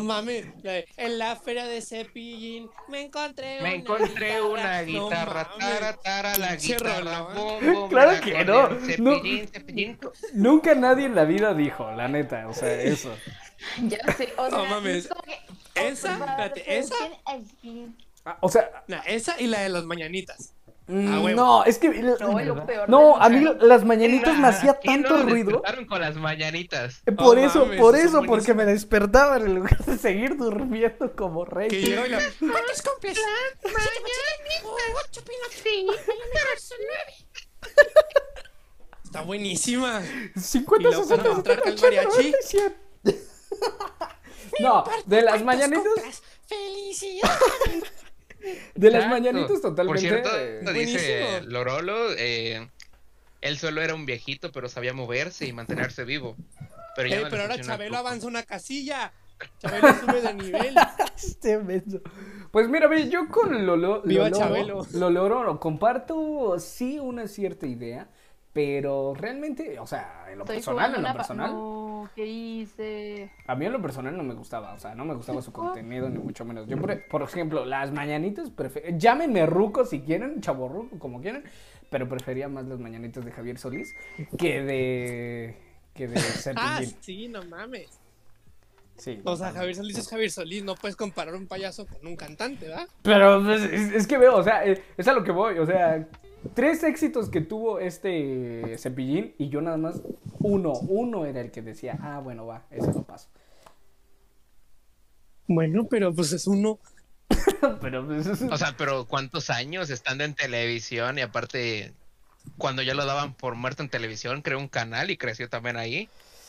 mames. la de, En la feria de Cepillín me encontré Me una encontré una No guitarra, mames. tara, tara, la guitarra, rolón. bom, bom, Claro que no, Cepillín, cepillín. Nunca nadie en la vida dijo, la neta, o sea, eso. Ya sé, o sea, No mames. que- Esa, favor, espérate, esa. Ah, O sea, Nah, esa y la de las mañanitas. Mm, huevo. no, es que. No, es lo peor No, del a mí las mañanitas me hacía tanto ruido. despertaron con las mañanitas. eh, Por eso, mames, por eso, porque me despertaban en lugar de seguir durmiendo como rey. Que la. ¿Cuántos cumples? Está buenísima. 50, Y luego 60, cuando 70, entra el 80, mariachi. 90 y 100. No, de las mañanitas, ¡Felicidad! De las mañanitas Por totalmente. cierto, eh, dice. Lorolo, eh, él solo era un viejito, pero sabía moverse y mantenerse vivo. Pero, ya Eh, no le pero ahora Chabelo avanza una casilla. Chabelo sube de nivel. Este menso. Pues mira, ve, yo con Lolo, Viva Loloro- Chabelo. Loloro comparto sí una cierta idea, pero realmente, o sea, en lo Estoy personal, en lo personal, No, ¿qué hice? a mí en lo personal no me gustaba, o sea, no me gustaba su contenido ni mucho menos. Yo, por, por ejemplo, las mañanitas, prefe- llámenme ruco si quieren, chaborruco como quieran, pero prefería más las mañanitas de Javier Solís que de que de Ah, Cepillín. sí, no mames. Sí, O sea. Javier Solís es Javier Solís. No puedes comparar un payaso con un cantante, ¿verdad? Pero pues, es, es que veo, o sea, eh, es a lo que voy, o sea, tres éxitos que tuvo este Cepillín y yo nada más uno, uno era el que decía, ah, bueno, va, ese lo paso. Bueno, pero pues es uno. Pero pues, es- O sea, pero ¿cuántos años estando en televisión? Y aparte, cuando ya lo daban por muerto en televisión, creó un canal y creció también ahí.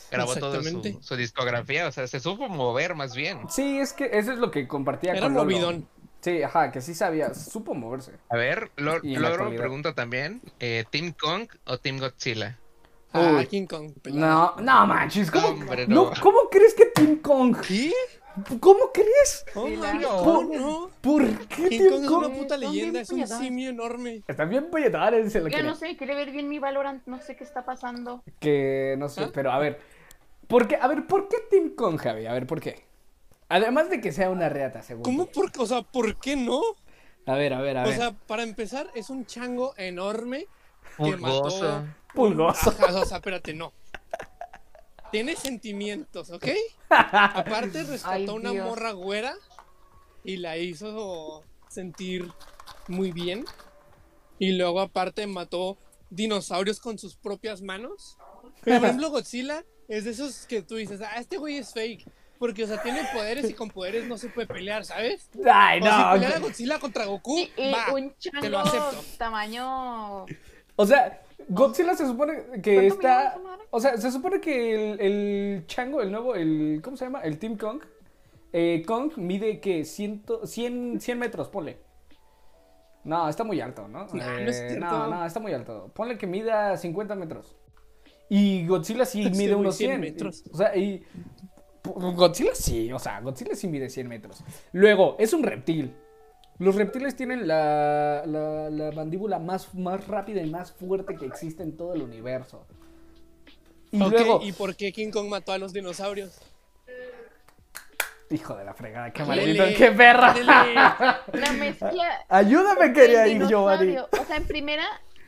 Grabó toda su, discografía, o sea, se supo mover más bien. sí, es que eso es lo que compartía Era con Lolo. movidón. Sí, ajá, que sí sabía, supo moverse. A ver, Lo- Loro actualidad. pregunta también, eh, ¿Team Kong o Team Godzilla? Ah, Uy. King Kong. pelado. No, no manches, ¿cómo, Hombre, no, no. ¿cómo crees que Team Kong? ¿Qué? ¿Cómo crees? Oh, no, ¿Por- no. ¿Por qué King Team Kong es Kong? una puta leyenda. Es un simio enorme. Están bien Ya quiere. no sé, quiere ver bien mi Valorant, no sé qué está pasando. Que no sé, ¿Ah? pero a ver. ¿Por qué? A ver, ¿por qué Team Kong, Javi? A ver, ¿por qué? Además de que sea una reata, según. ¿Cómo? Por, o sea, ¿por qué no? A ver, a ver, a O ver. sea, para empezar, es un chango enorme que Pulgoso. mató. Pulgoso. Ajá, o sea, espérate, no. Tiene sentimientos, ¿ok? Aparte, rescató Ay, a una Dios. morra güera y la hizo sentir muy bien. Y luego, aparte, mató dinosaurios con sus propias manos. Pero, por ejemplo, Godzilla es de esos que tú dices, ah, este güey es fake. Porque, o sea, tiene poderes y con poderes no se puede pelear, ¿sabes? Ay, O si no. peleara Godzilla contra Goku, Y, y va. un te lo acepto. tamaño... O sea, Godzilla se supone que ¿Cuánto está. O sea, se supone que el, el chango, el nuevo, el. ¿Cómo se llama? El Team Kong. Eh, Kong mide que 100, 100, 100 metros, ponle. No, está muy alto, ¿no? No, no Eh, es cierto. no, no, está muy alto. Ponle que mida 50 metros. Y Godzilla sí mide unos 100 100. metros. O sea, y. Godzilla sí, o sea, Godzilla sí mide 100 metros. Luego, es un reptil. Los reptiles tienen la, la, la mandíbula más, más rápida y más fuerte que existe en todo el universo. Y luego, ¿y por qué King Kong mató a los dinosaurios? hijo de la fregada, qué maldito, qué perra. dele. La mezcla... Ayúdame, quería ir dinosaurio. O sea, en primera,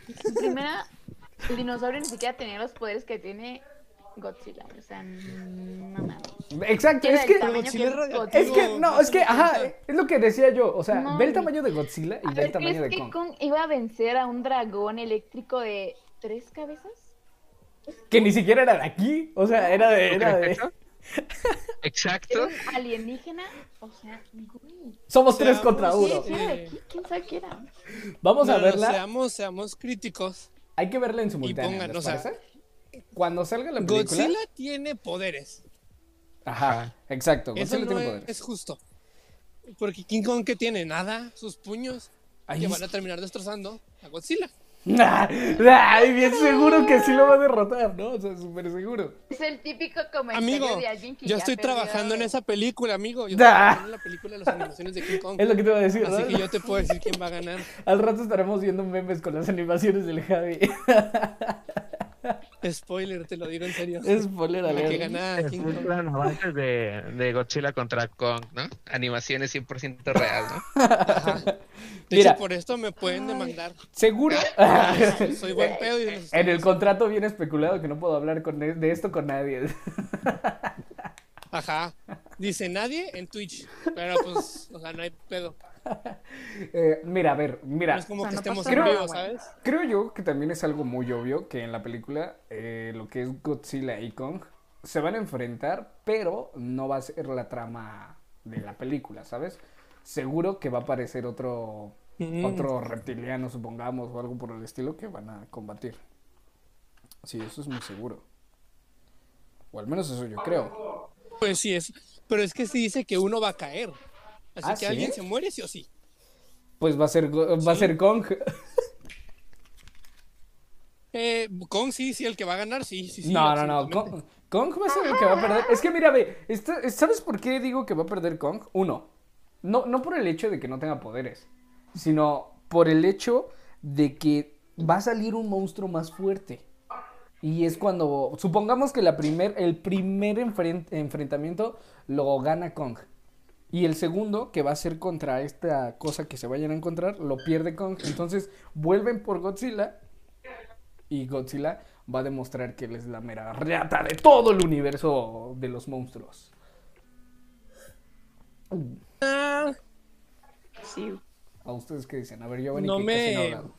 en primera, el dinosaurio ni siquiera tenía los poderes que tiene Godzilla. O sea, no mames. Exacto, es que, tamaño Godzilla es que es que, no, es que, ajá, es lo que decía yo. O sea, No, ve el tamaño de Godzilla y ve ver, el tamaño ¿crees de que Kong. Kong iba a vencer a un dragón eléctrico de tres cabezas? Que ni siquiera era de aquí. O sea, era de. ¿Tú Era de... Exacto. ¿Era un alienígena? O sea, güey. Somos tres Seamos- contra Sí, uno. sí era de aquí, quién sabe qué era. Vamos No, a no, verla. seamos, seamos críticos. Hay que verla en simultáneo. pongan, ¿les o sea? Cuando salga la película. Godzilla tiene poderes. Ajá, exacto. Eso Godzilla no tiene es, poderes. es justo. Porque King Kong que tiene nada, sus puños, Ahí que es- van a terminar destrozando a Godzilla. Ay, bien seguro que sí lo va a derrotar, ¿no? O sea, súper seguro. Es el típico comentario Amigo, de alguien que yo ya estoy perdió. trabajando en esa película, amigo. Yo estoy trabajando en la película de las animaciones de King Kong. Es lo que te iba a decir, ¿no? Así que yo te puedo decir quién va a ganar. Al rato estaremos viendo memes con las animaciones del Javi. Spoiler, te lo digo en serio. Spoiler La que alert. gana King Kong. De, de Godzilla contra Kong, ¿no? Animaciones 100% real, ¿no? Ajá. De Mira. hecho, por esto me pueden demandar. Seguro. Soy buen pedo y En el contrato viene especulado que no puedo hablar con e- de esto con nadie. Ajá. Dice nadie en Twitch. Pero pues, o sea, no hay pedo. Eh, mira, a ver, No mira. es como O sea, que no estemos en vivo. ¿sabes? Creo yo que también es algo muy obvio que en la película eh, lo que es Godzilla y Kong se van a enfrentar, pero no va a ser la trama de la película, ¿sabes? Seguro que va a aparecer otro Mm. otro reptiliano, supongamos, o algo por el estilo que van a combatir. Sí, eso es muy seguro. O al menos eso yo creo. Pues sí, es. Pero es que se dice que uno va a caer. Así ¿Ah, que sí? alguien se muere, sí o sí. Pues va a ser va a ser Kong. Eh, Kong sí, sí, el que va a ganar, sí, sí, sí. no, no, no. Kong, Kong va a ser el que va a perder. Es que mira, ve, ¿sabes por qué digo que va a perder Kong? Uno, no, no por el hecho de que no tenga poderes, sino por el hecho de que va a salir un monstruo más fuerte. Y es cuando, supongamos que la primer, el primer enfren- enfrentamiento lo gana Kong. Y el segundo, que va a ser contra esta cosa que se vayan a encontrar, lo pierde Kong. Entonces vuelven por Godzilla y Godzilla va a demostrar que él es la mera reata de todo el universo de los monstruos. Ah, Sí. ¿A ustedes qué dicen? A ver, yo No que me- no.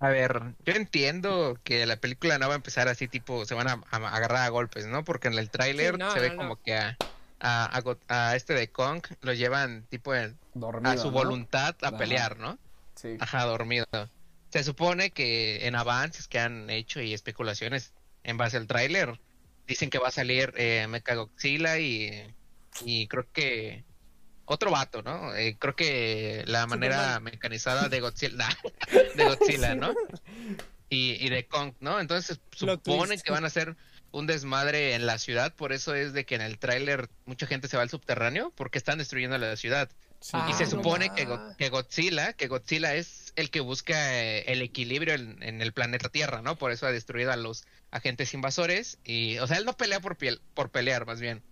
A ver, yo entiendo que la película no va a empezar así, tipo, se van a, a agarrar a golpes, ¿no? Porque en el tráiler Sí, no, se ve no, como que a, a, a Go- a este de Kong lo llevan, tipo, en- Dormido, a su ¿no? voluntad a Ajá. pelear, ¿no? Sí. Ajá, dormido. Se supone que en avances que han hecho y especulaciones en base al tráiler, dicen que va a salir eh, Mechagodzilla y, y creo que otro vato, ¿no? Eh, creo que la manera mecanizada de Godzilla, de Godzilla, ¿no? Y, y de Kong, ¿no? Entonces supone que van a hacer un desmadre en la ciudad, por eso es de que en el tráiler mucha gente se va al subterráneo porque están destruyendo la ciudad. Sí. Y Ah, se no supone que, más. Go- que Godzilla, que Godzilla es el que busca eh, el equilibrio en, en el planeta Tierra, ¿no? Por eso ha destruido a los agentes invasores y, o sea, él no pelea por piel, por pelear, más bien.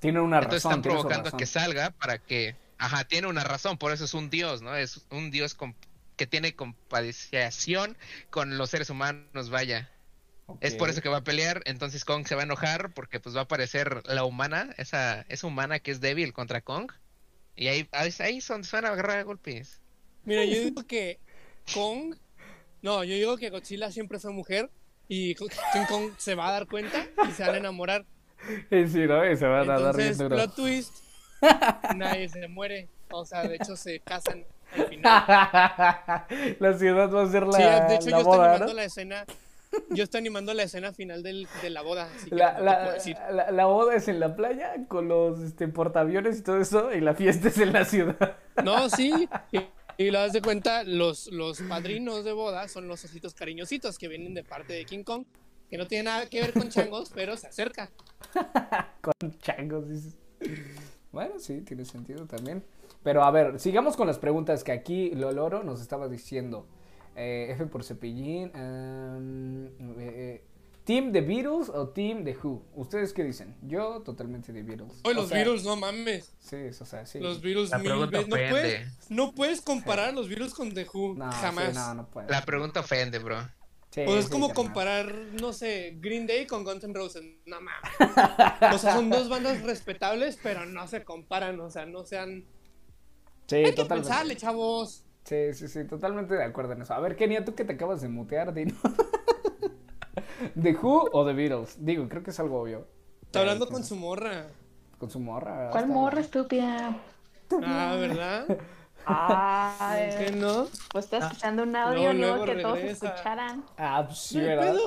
Tiene una Entonces razón. están tiene su provocando que salga para que, ajá, tiene una razón, por eso es un dios, ¿no? Es un dios con- que tiene compadeciación con los seres humanos, vaya. Es por eso que va a pelear, entonces Kong se va a enojar porque pues va a aparecer la humana, esa, esa humana que es débil contra Kong. Y ahí, ahí, ahí son, se van a agarrar a golpes. Mira, yo digo que Kong. No, yo digo que Godzilla siempre fue mujer y King Kong se va a dar cuenta y se van a enamorar. Sí, ¿no? Se van a dar bien duro. plot twist, nadie se muere. O sea, de hecho se casan al final. la ciudad va a ser la, Sí, de hecho la yo estoy boda, animando ¿no? la escena. Yo estoy animando la escena final del- de la boda. Así que La, no te la- puedo decir. la- la boda es en la playa con los este, portaaviones y todo eso, y la fiesta es en la ciudad. No, sí. Y, y lo das de cuenta, los, los padrinos de boda son los ositos cariñositos que vienen de parte de King Kong, que no tiene nada que ver con changos, pero se acerca. Con changos, dices. Bueno, sí, tiene sentido también. Pero a ver, sigamos con las preguntas que aquí Loloro nos estaba diciendo. Eh, F por Cepillín. am, eh, eh, ¿Team de Beatles o Team de Who? ¿Ustedes qué dicen? Yo totalmente de Beatles. Oye, O los sea, Beatles, no mames. Sí, o sea, sí. Los Beatles La mil pregunta veces. No puedes, no puedes comparar a los Beatles con The Who. No, sí, jamás. no, no puedo. La pregunta ofende, bro. Sí, Pues es sí, como comparar, no sé, Green Day con Guns N' Roses. No mames. O sea, son dos bandas respetables, pero no se comparan. O sea, no sean. Sí, Hay que totalmente. pensarle, chavos. Sí, sí, sí, totalmente de acuerdo en eso. A ver, Kenia, tú que te acabas de mutear, dino. ¿De Who o de Beatles? Digo, creo que es algo obvio. Está hablando con su morra. Con su morra. ¿Cuál está- morra estúpida? Ah, ¿verdad? Ay, ¿Qué no? pues estás escuchando un audio, luego que todos escucharan. Ah, pues sí,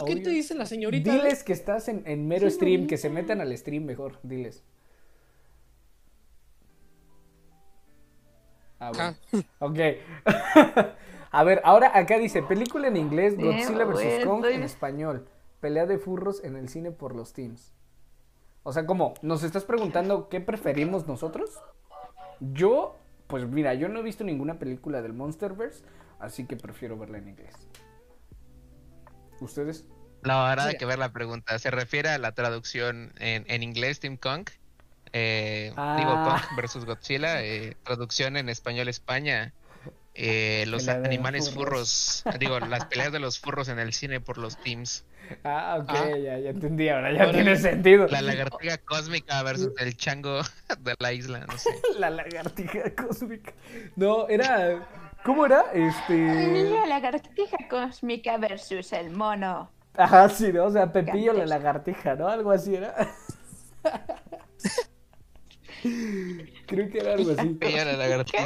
¿Qué te dice la señorita? Diles que estás en, en mero stream, que se metan al stream mejor, diles. Ah, Ah, bueno. Ok. A ver, ahora acá dice, película en inglés, Sí, Godzilla vs. güey, Kong estoy- en español. Pelea de furros en el cine por los teams. O sea, ¿cómo? ¿Nos estás preguntando qué preferimos nosotros? Yo, pues mira, yo no he visto ninguna película del Monsterverse, así que prefiero verla en inglés. ¿Ustedes? No, ahora hay que ver la pregunta. ¿Se refiere a la traducción en, en inglés, Team Kong? Eh, Digo, Ah. Kong versus Godzilla. eh, traducción en español, España. eh, los animales furros. furros. Digo, las peleas de los furros en el cine por los teams. Ah, ok, Ah. ya, ya entendí, ahora ya Ahora tiene sentido. La lagartija cósmica versus el chango de la isla, no sé. La lagartija cósmica. No, era. ¿Cómo era? Este. La lagartija cósmica versus el mono. Ajá, sí, ¿no? O sea, Pepillo la lagartija, ¿no? Algo así era. Creo que era algo así. Ella la lagartija.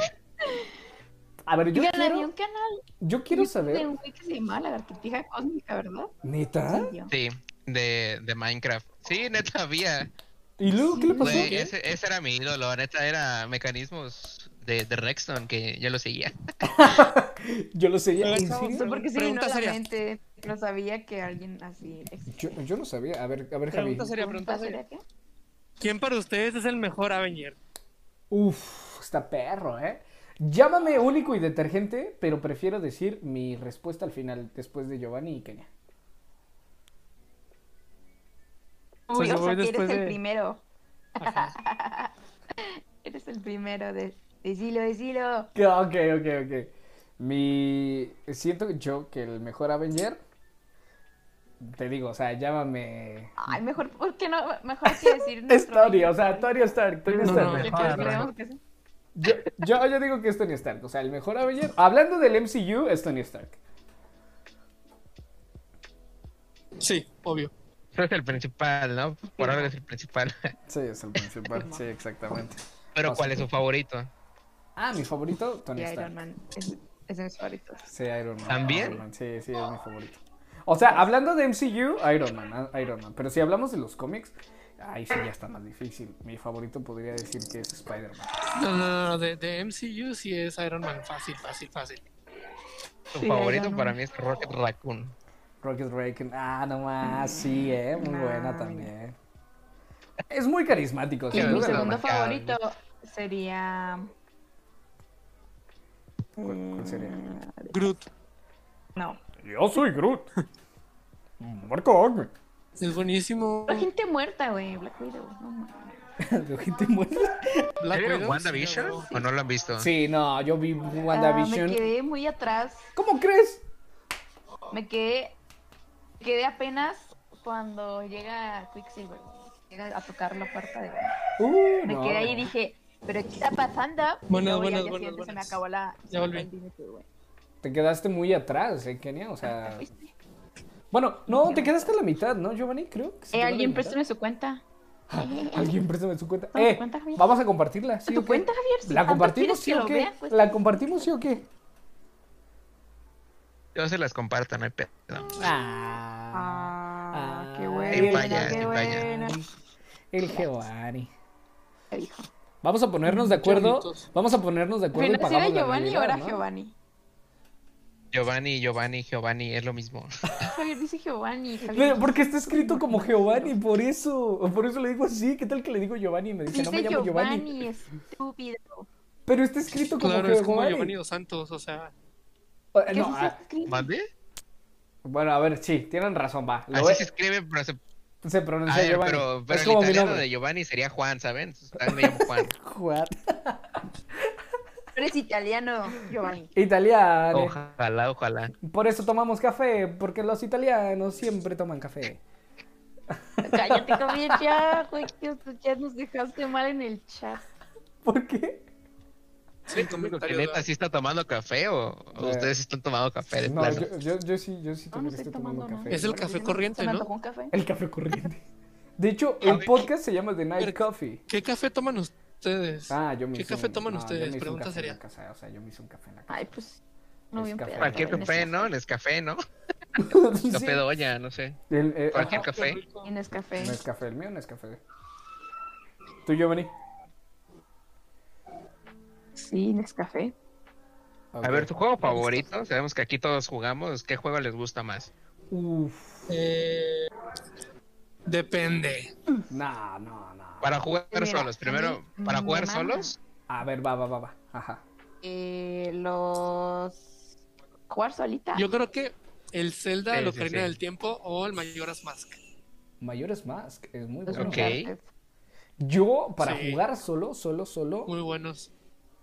A ver, yo Oigan, había quiero, un canal yo quiero de saber. un güey que se llamaba Lagartija Cósmica, ¿verdad? ¿Neta? Sí, de, de Minecraft. Sí, neta había. ¿Y luego qué le pasó? Güey, ese, ese era mi ídolo, neta, era mecanismos de, de Rexton que yo lo seguía. Yo lo seguía. ¿En No serio? por qué se me vino Pregunta a la mente. No sabía que alguien así. Yo, yo no sabía. A ver, a ver, Javi. Pregunta seria, pregunta seria. ¿Quién para ustedes es el mejor Avenger? Uf, está perro, ¿eh? Llámame único y detergente, pero prefiero decir mi respuesta al final, después de Giovanni y Kenia. Uy, o sea que eres el primero. Eres el primero de... Decilo, decilo. Ok, ok, ok. Mi. Siento yo que el mejor Avenger. Te digo, o sea, llámame. Ay, mejor, ¿por qué no? Mejor que decir Es o sea, Stark. Tony No, Stark. no, El que Yo, yo, yo digo que es Tony Stark. O sea, el mejor Avenger. Hablando del MCU, es Tony Stark. Sí, obvio. Es el principal, ¿no? Por ahora es el principal. Sí, es el principal. Sí, exactamente. Pero. ¿cuál es su favorito? Ah, mi favorito, Tony Stark. Iron Man es, es de mis favoritos. Sí, Iron Man. ¿También? Iron Man, Sí, sí, es mi favorito. O sea, hablando de MCU, Iron Man, ah, Iron Man. Pero si hablamos de los cómics, ahí sí ya está más difícil. Mi favorito podría decir que es Spider-Man. No, no, no, no, de, de MCU sí es Iron Man. Fácil, fácil, fácil. Su Sí, favorito para mí es Rocket Raccoon. Rocket Raccoon. Ah, no más, sí, eh. Muy buena también. Es muy carismático, Y mi segundo favorito sería... ¿Cuál- cuál sería? Mm, Groot. No. Yo soy Groot. Marco Es buenísimo. La gente muerta, güey. Black Widow. No, mames. ¿De gente muerta? Black ¿Vieron Widow, WandaVision? sí, ¿O no lo han visto? Sí, no, yo vi Ah, WandaVision. me quedé muy atrás. ¿Cómo crees? Me quedé... me quedé apenas cuando llega Quicksilver. Llega a tocar la puerta de... Uh, Me no. quedé ahí y dije... ¿Pero qué está pasando? Día buenas, siguiente se me buenas. acabó la... Ya volví. Te quedaste muy atrás, ¿eh, Kenia? O sea. ¿Te fuiste? Bueno, no, te quedaste a la mitad, ¿no, Giovanni? Creo. que se Eh, quedó a la alguien préstame su cuenta. Alguien préstame su cuenta. Eh, cuenta, Javier. vamos a compartirla, ¿sí ¿Tu o qué? cuenta, Javier? Si ¿La tanto compartimos, quieres sí o qué? vea, pues- ¿La compartimos, sí o qué? Yo se las comparto, no hay pedo. Ah. Ah, qué Ah, bueno, fallas, qué bueno. El Giovanni. Te dijo. Vamos a ponernos de acuerdo. Vamos a ponernos de acuerdo y Bueno, ¿si era pagamos la Giovanni o era ¿no? Giovanni? Giovanni, Giovanni, Giovanni, es lo mismo. Javier dice Giovanni. Javier. Porque está escrito como Giovanni, por eso. Por eso le digo así. ¿Qué tal que le digo Giovanni y me dice, no me llamo Giovanni? Giovanni, estúpido. Pero está escrito como Claro, es como Giovanni. Giovanni dos Santos, o sea. Eh, ¿Qué no, se ah? ¿Mande? bueno, a ver, sí, tienen razón, va. Lo Así se escribe, pero se... pronuncia ver, Giovanni. pero, pero es el como mi italiano nombre. de Giovanni sería Juan, ¿saben? Entonces, También me llamo Juan. Juan. Eres italiano, Giovanni. Italiano. Ojalá, ojalá. Por eso tomamos café, porque los italianos siempre toman café. Cállate, Javier, ya, güey. que Ya nos dejaste mal en el chat. ¿Por qué? Sin ¿Que comentarios. neta sí está tomando café o, o Eh, ustedes sí están tomando café de No, plano? yo, yo, yo sí, yo sí No, estoy tomando tomando café. Es el café corriente, Se me ¿no? café. El café corriente. De hecho, el podcast se llama The Night Coffee. ¿Qué café toman ustedes? Ah, yo me ¿Qué hice café un- toman no, yo ustedes? Pregunta seria. casa, o sea, yo me hice un café en la casa. Ay, pues. No un café. pedo. Cualquier café, ¿no? Nescafé, ¿no? Sí. Café doña, no sé. El, eh, Cualquier ajá, café. Nescafé. En Nescafé. No es café, el mío no es café. ¿Tú, Giovanni? Sí, Nescafé. A ver, tu juego favorito, sabemos que aquí todos jugamos, ¿qué juego les gusta más? Uf. Eh, depende. No, no. Para jugar Mira, solos, primero, mí para jugar solos, A ver, va, va, va, va. Ajá. Eh, los. Jugar solita. Yo creo que el Zelda, Sí, el Ocarina sí. del Tiempo o el Majora's Mask. Mayores Mask es muy bueno. Ok. Uncharted. Yo, para Sí. jugar solo, solo, solo. Muy buenos.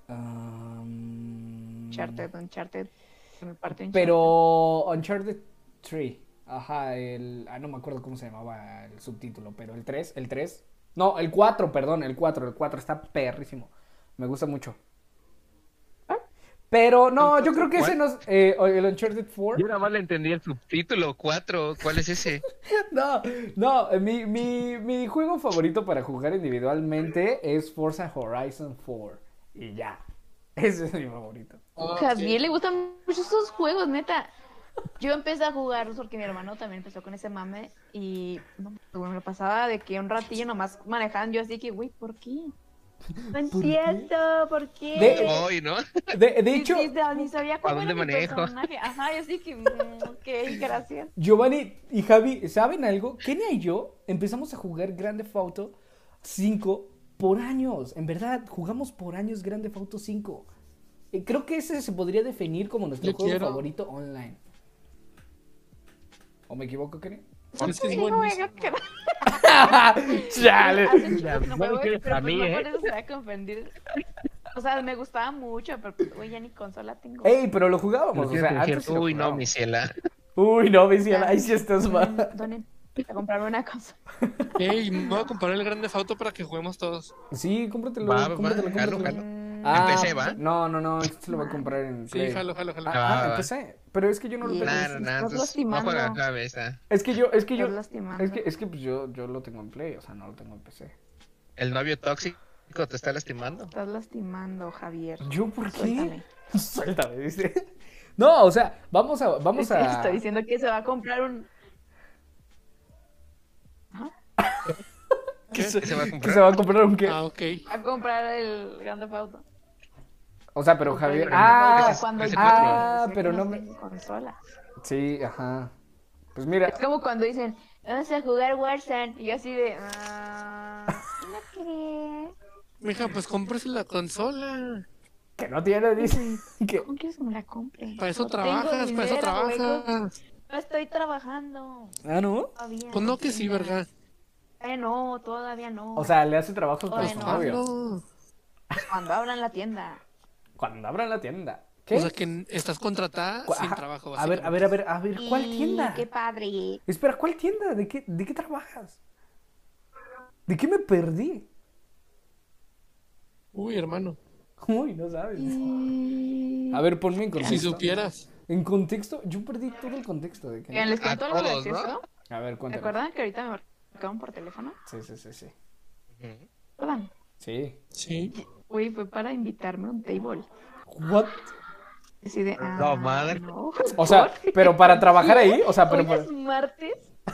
um, Uncharted, Uncharted. Parte Uncharted. Pero Uncharted 3. Ajá, el. Ah, no me acuerdo cómo se llamaba el subtítulo, pero el 3, el 3. No, el 4, perdón, el 4, el 4 está perrísimo. Me gusta mucho. Pero no, yo creo que ese no es. eh, el Uncharted 4. yo nada más le entendí el subtítulo 4, ¿cuál es ese? No, no, eh, mi, mi, mi juego favorito para jugar individualmente es Forza Horizon 4. Y ya. Ese es mi favorito. Ah, Javier sí. le gustan mucho esos juegos, neta. Yo empecé a jugarlos porque mi hermano también empezó con ese mame y no, me lo pasaba de que un ratillo nomás manejaban yo así que, güey, ¿por qué? No entiendo, ¿por qué? De- Voy, ¿no? De, de Sí, hecho, sí, ni sabía cómo ¿A era dónde mi manejo? personaje. Ajá, y así que, mm, ok, gracias. Giovanni y Javi, ¿saben algo? Kenia y yo empezamos a jugar Grande Auto 5 por años. En verdad, jugamos por años Grande Auto 5. Eh, Creo que ese se podría definir como nuestro Yo juego quiero- favorito online. ¿O me equivoco, Kenia? Es que es buenísimo. Chale. No no juego, quieres pero a pues mí, no ¿eh? por eso se va a confundir. O sea, me gustaba mucho, pero pues, güey, ya ni consola tengo. Ey, pero lo jugábamos. No O sea, quiero antes decir, sí lo Uy, no, mi ciela. Uy, no, mi cielo, ahí sí estás mal. Donen, a comprarme una consola. Ey, me voy a comprar el Grande Auto para que juguemos todos. Sí, cómpratelo, Va, va, va, cómpratelo, jalo, cómpratelo. Jalo. Mm, Ah, PC, ¿va? No, no, no, este se lo va a comprar en Sí, Play. jalo, jalo, jalo. Ah, Ah, ah, va. empecé. Pero es que yo no lo tengo. Nah, Estás nah, nah, entonces no lastimando. juega cabeza. Es que yo, es que yo, Estás lastimando. es que, es que pues yo, yo lo tengo en Play, o sea, no lo tengo en PC. ¿El novio tóxico te está lastimando? Estás lastimando, Javier. ¿Yo por qué? Suéltame. Suéltame, dice. No, o sea, vamos a, vamos que a. Estoy diciendo que se va a comprar un. que, se, ¿Qué se va a que comprar? se va a comprar un qué. Ah, ok. Va a comprar el Grande Auto. O sea, pero Javier. Pero Ah, cuando ah, pero no me. tengo consola. Sí, ajá. Pues mira, Es como cuando dicen, vamos a jugar Warzone. Y yo así de. Ah, no crees. Mija, pues cómprese la consola. que no tiene, dice. Que... ¿Cómo quieres que me la compre? Para eso No trabajas, para eso trabajas. No estoy trabajando. Ah, ¿no? Todavía. Pues no que sí, verga. Eh, no, todavía no. O sea, le hace trabajos con Ay, su no. novio. No. cuando abran la tienda. Cuando abran la tienda. ¿Qué? O sea que estás contratada Cu- sin ajá. trabajo. A ver, a ver, a ver, a ver, ¿cuál tienda? Qué padre. Espera, ¿cuál tienda? ¿De qué, ¿De qué trabajas? ¿De qué me perdí? Uy, hermano. Uy, no sabes. A ver, ponme en contexto. Si supieras. En contexto, yo perdí todo el contexto de que... les cuento algo todos, ¿no? A ver, ¿Se cuéntame. acuerdan que ahorita me marcaron por teléfono? Sí, sí, sí, sí. ¿Recuerdan? Sí. Sí. Uy, fue para invitarme a un table. What? Así de, No, ah, madre. no. O sea, pero para trabajar ahí, o sea, pero Hoy para... es martes.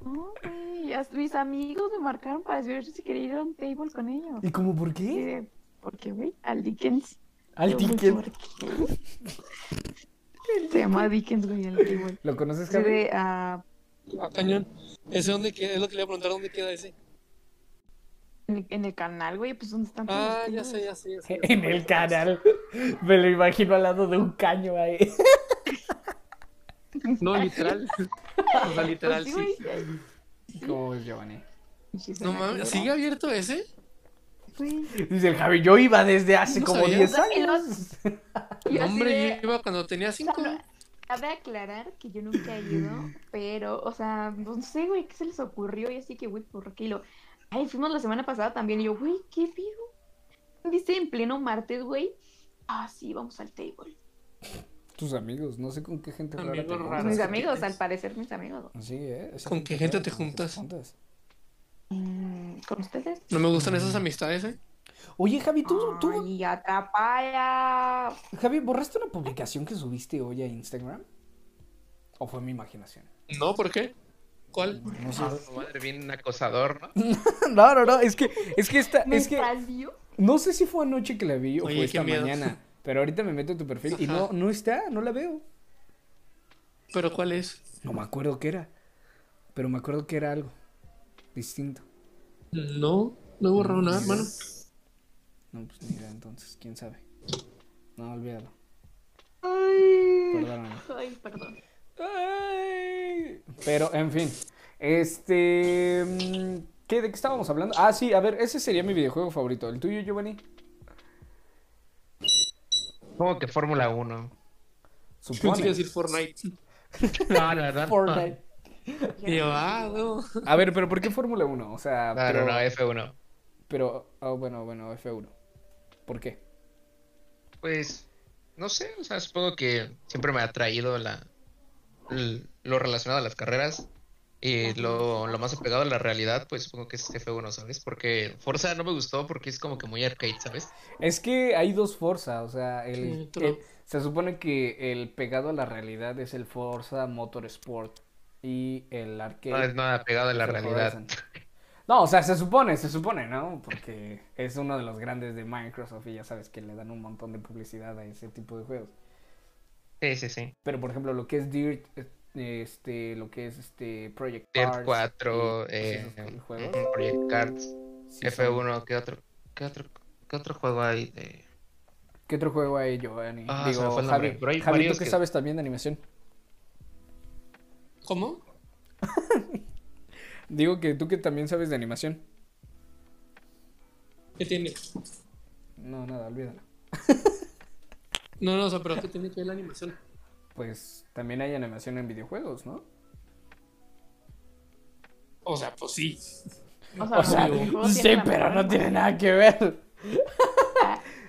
No, güey, mis amigos me marcaron para ver si quería ir a un table con ellos. ¿Y cómo por qué? de, ¿Por qué, güey? Al Dickens. Al Yo, güey, ticket. ¿por qué? Se llama Dickens, güey, el table. ¿Lo conoces, Javi? de, ah, Ah, cañón. ¿Ese dónde queda? Es lo que le iba a preguntar, ¿dónde queda ese? En, el canal, güey, pues ¿dónde están todos Ah, los ya sé, ya sé. ya sé. En el canal. Me lo imagino al lado de un caño ahí. No, literal. O sea, literal, Pues sí. ¿Cómo es, Giovanni? No mames, ¿sigue abierto ese? Dice el Javi, yo iba desde hace No como sabía. 10 Y los- años. No, hombre, de- yo iba cuando tenía O sea, cinco. no, Cabe aclarar que yo nunca he ido, pero, o sea, no sé, güey, ¿qué se les ocurrió? Y así que, güey, ¿por qué? Lo, ay, fuimos la semana pasada también, y yo, güey, ¿qué pido? Dice en pleno martes, güey, ah, sí, vamos al table. Tus amigos, no sé con qué gente rara te juntas. Mis amigos, al parecer, mis amigos. Sí, ¿eh? Esa ¿Con qué gente te juntas? Mm, ¿Con ustedes? No me gustan esas amistades, ¿eh? Oye, Javi, ¿tú, tú, Ay. Javi, ¿borraste una publicación que subiste hoy a Instagram? ¿O fue mi imaginación? No, ¿por qué? ¿Cuál? No sé. Ah, madre, bien acosador, ¿no? No, no, no, es que, es que esta, Me es que, No sé si fue anoche que la vi o Oye, fue esta miedo. mañana. Pero ahorita me meto en tu perfil y no, no está, no la veo. ¿Pero cuál es? No me acuerdo qué era. Pero me acuerdo que era algo distinto. No, no he borrado nada, hermano. No, pues ni idea, entonces, quién sabe. No, olvídalo. Ay, Perdóname. ay, perdón. Ay. Pero, en fin. Este. ¿Qué, ¿De qué estábamos hablando? Ah, sí, a ver, ese sería mi videojuego favorito. ¿El tuyo, Giovanni? Como que Fórmula 1. Pensé que decir Fortnite. No, la verdad. Fortnite. Yo, ah, no. A ver, pero ¿por qué Fórmula 1? O sea, No, pero, no, no, F1. pero, ah, bueno, bueno, F1. ¿Por qué? Pues, no sé, o sea, supongo que siempre me ha atraído la, lo relacionado a las carreras y lo, lo más apegado a la realidad, pues supongo que es F1, ¿sabes? Porque Forza no me gustó porque es como que muy arcade, ¿sabes? Es que hay dos Forza, o sea, el, Sí, el- se supone que el pegado a la realidad es el Forza Motorsport y el arcade. No es nada apegado a la realidad. No, o sea, se supone, se supone, ¿no? Porque es uno de los grandes de Microsoft y ya sabes que le dan un montón de publicidad a ese tipo de juegos. Sí, sí, sí. Pero por ejemplo, lo que es Dirt, eh, este, lo que es este Project Dirt Cars 4, y, pues, eh, ujú, Project sí son- F1, ¿qué otro, qué otro, qué otro juego hay de... ¿Qué otro juego hay, Giovanni? Ah, Digo, Javi, Javi, ¿tú qué que- sabes también de animación? ¿Cómo? Digo que tú que también sabes de animación. ¿Qué tiene? No, nada, olvídalo. No, no, o sea, pero ¿qué tiene que ver la animación? Pues también hay animación en videojuegos, ¿no? O sea, pues sí. O sea, O sea, sí, pero no tiene nada que ver.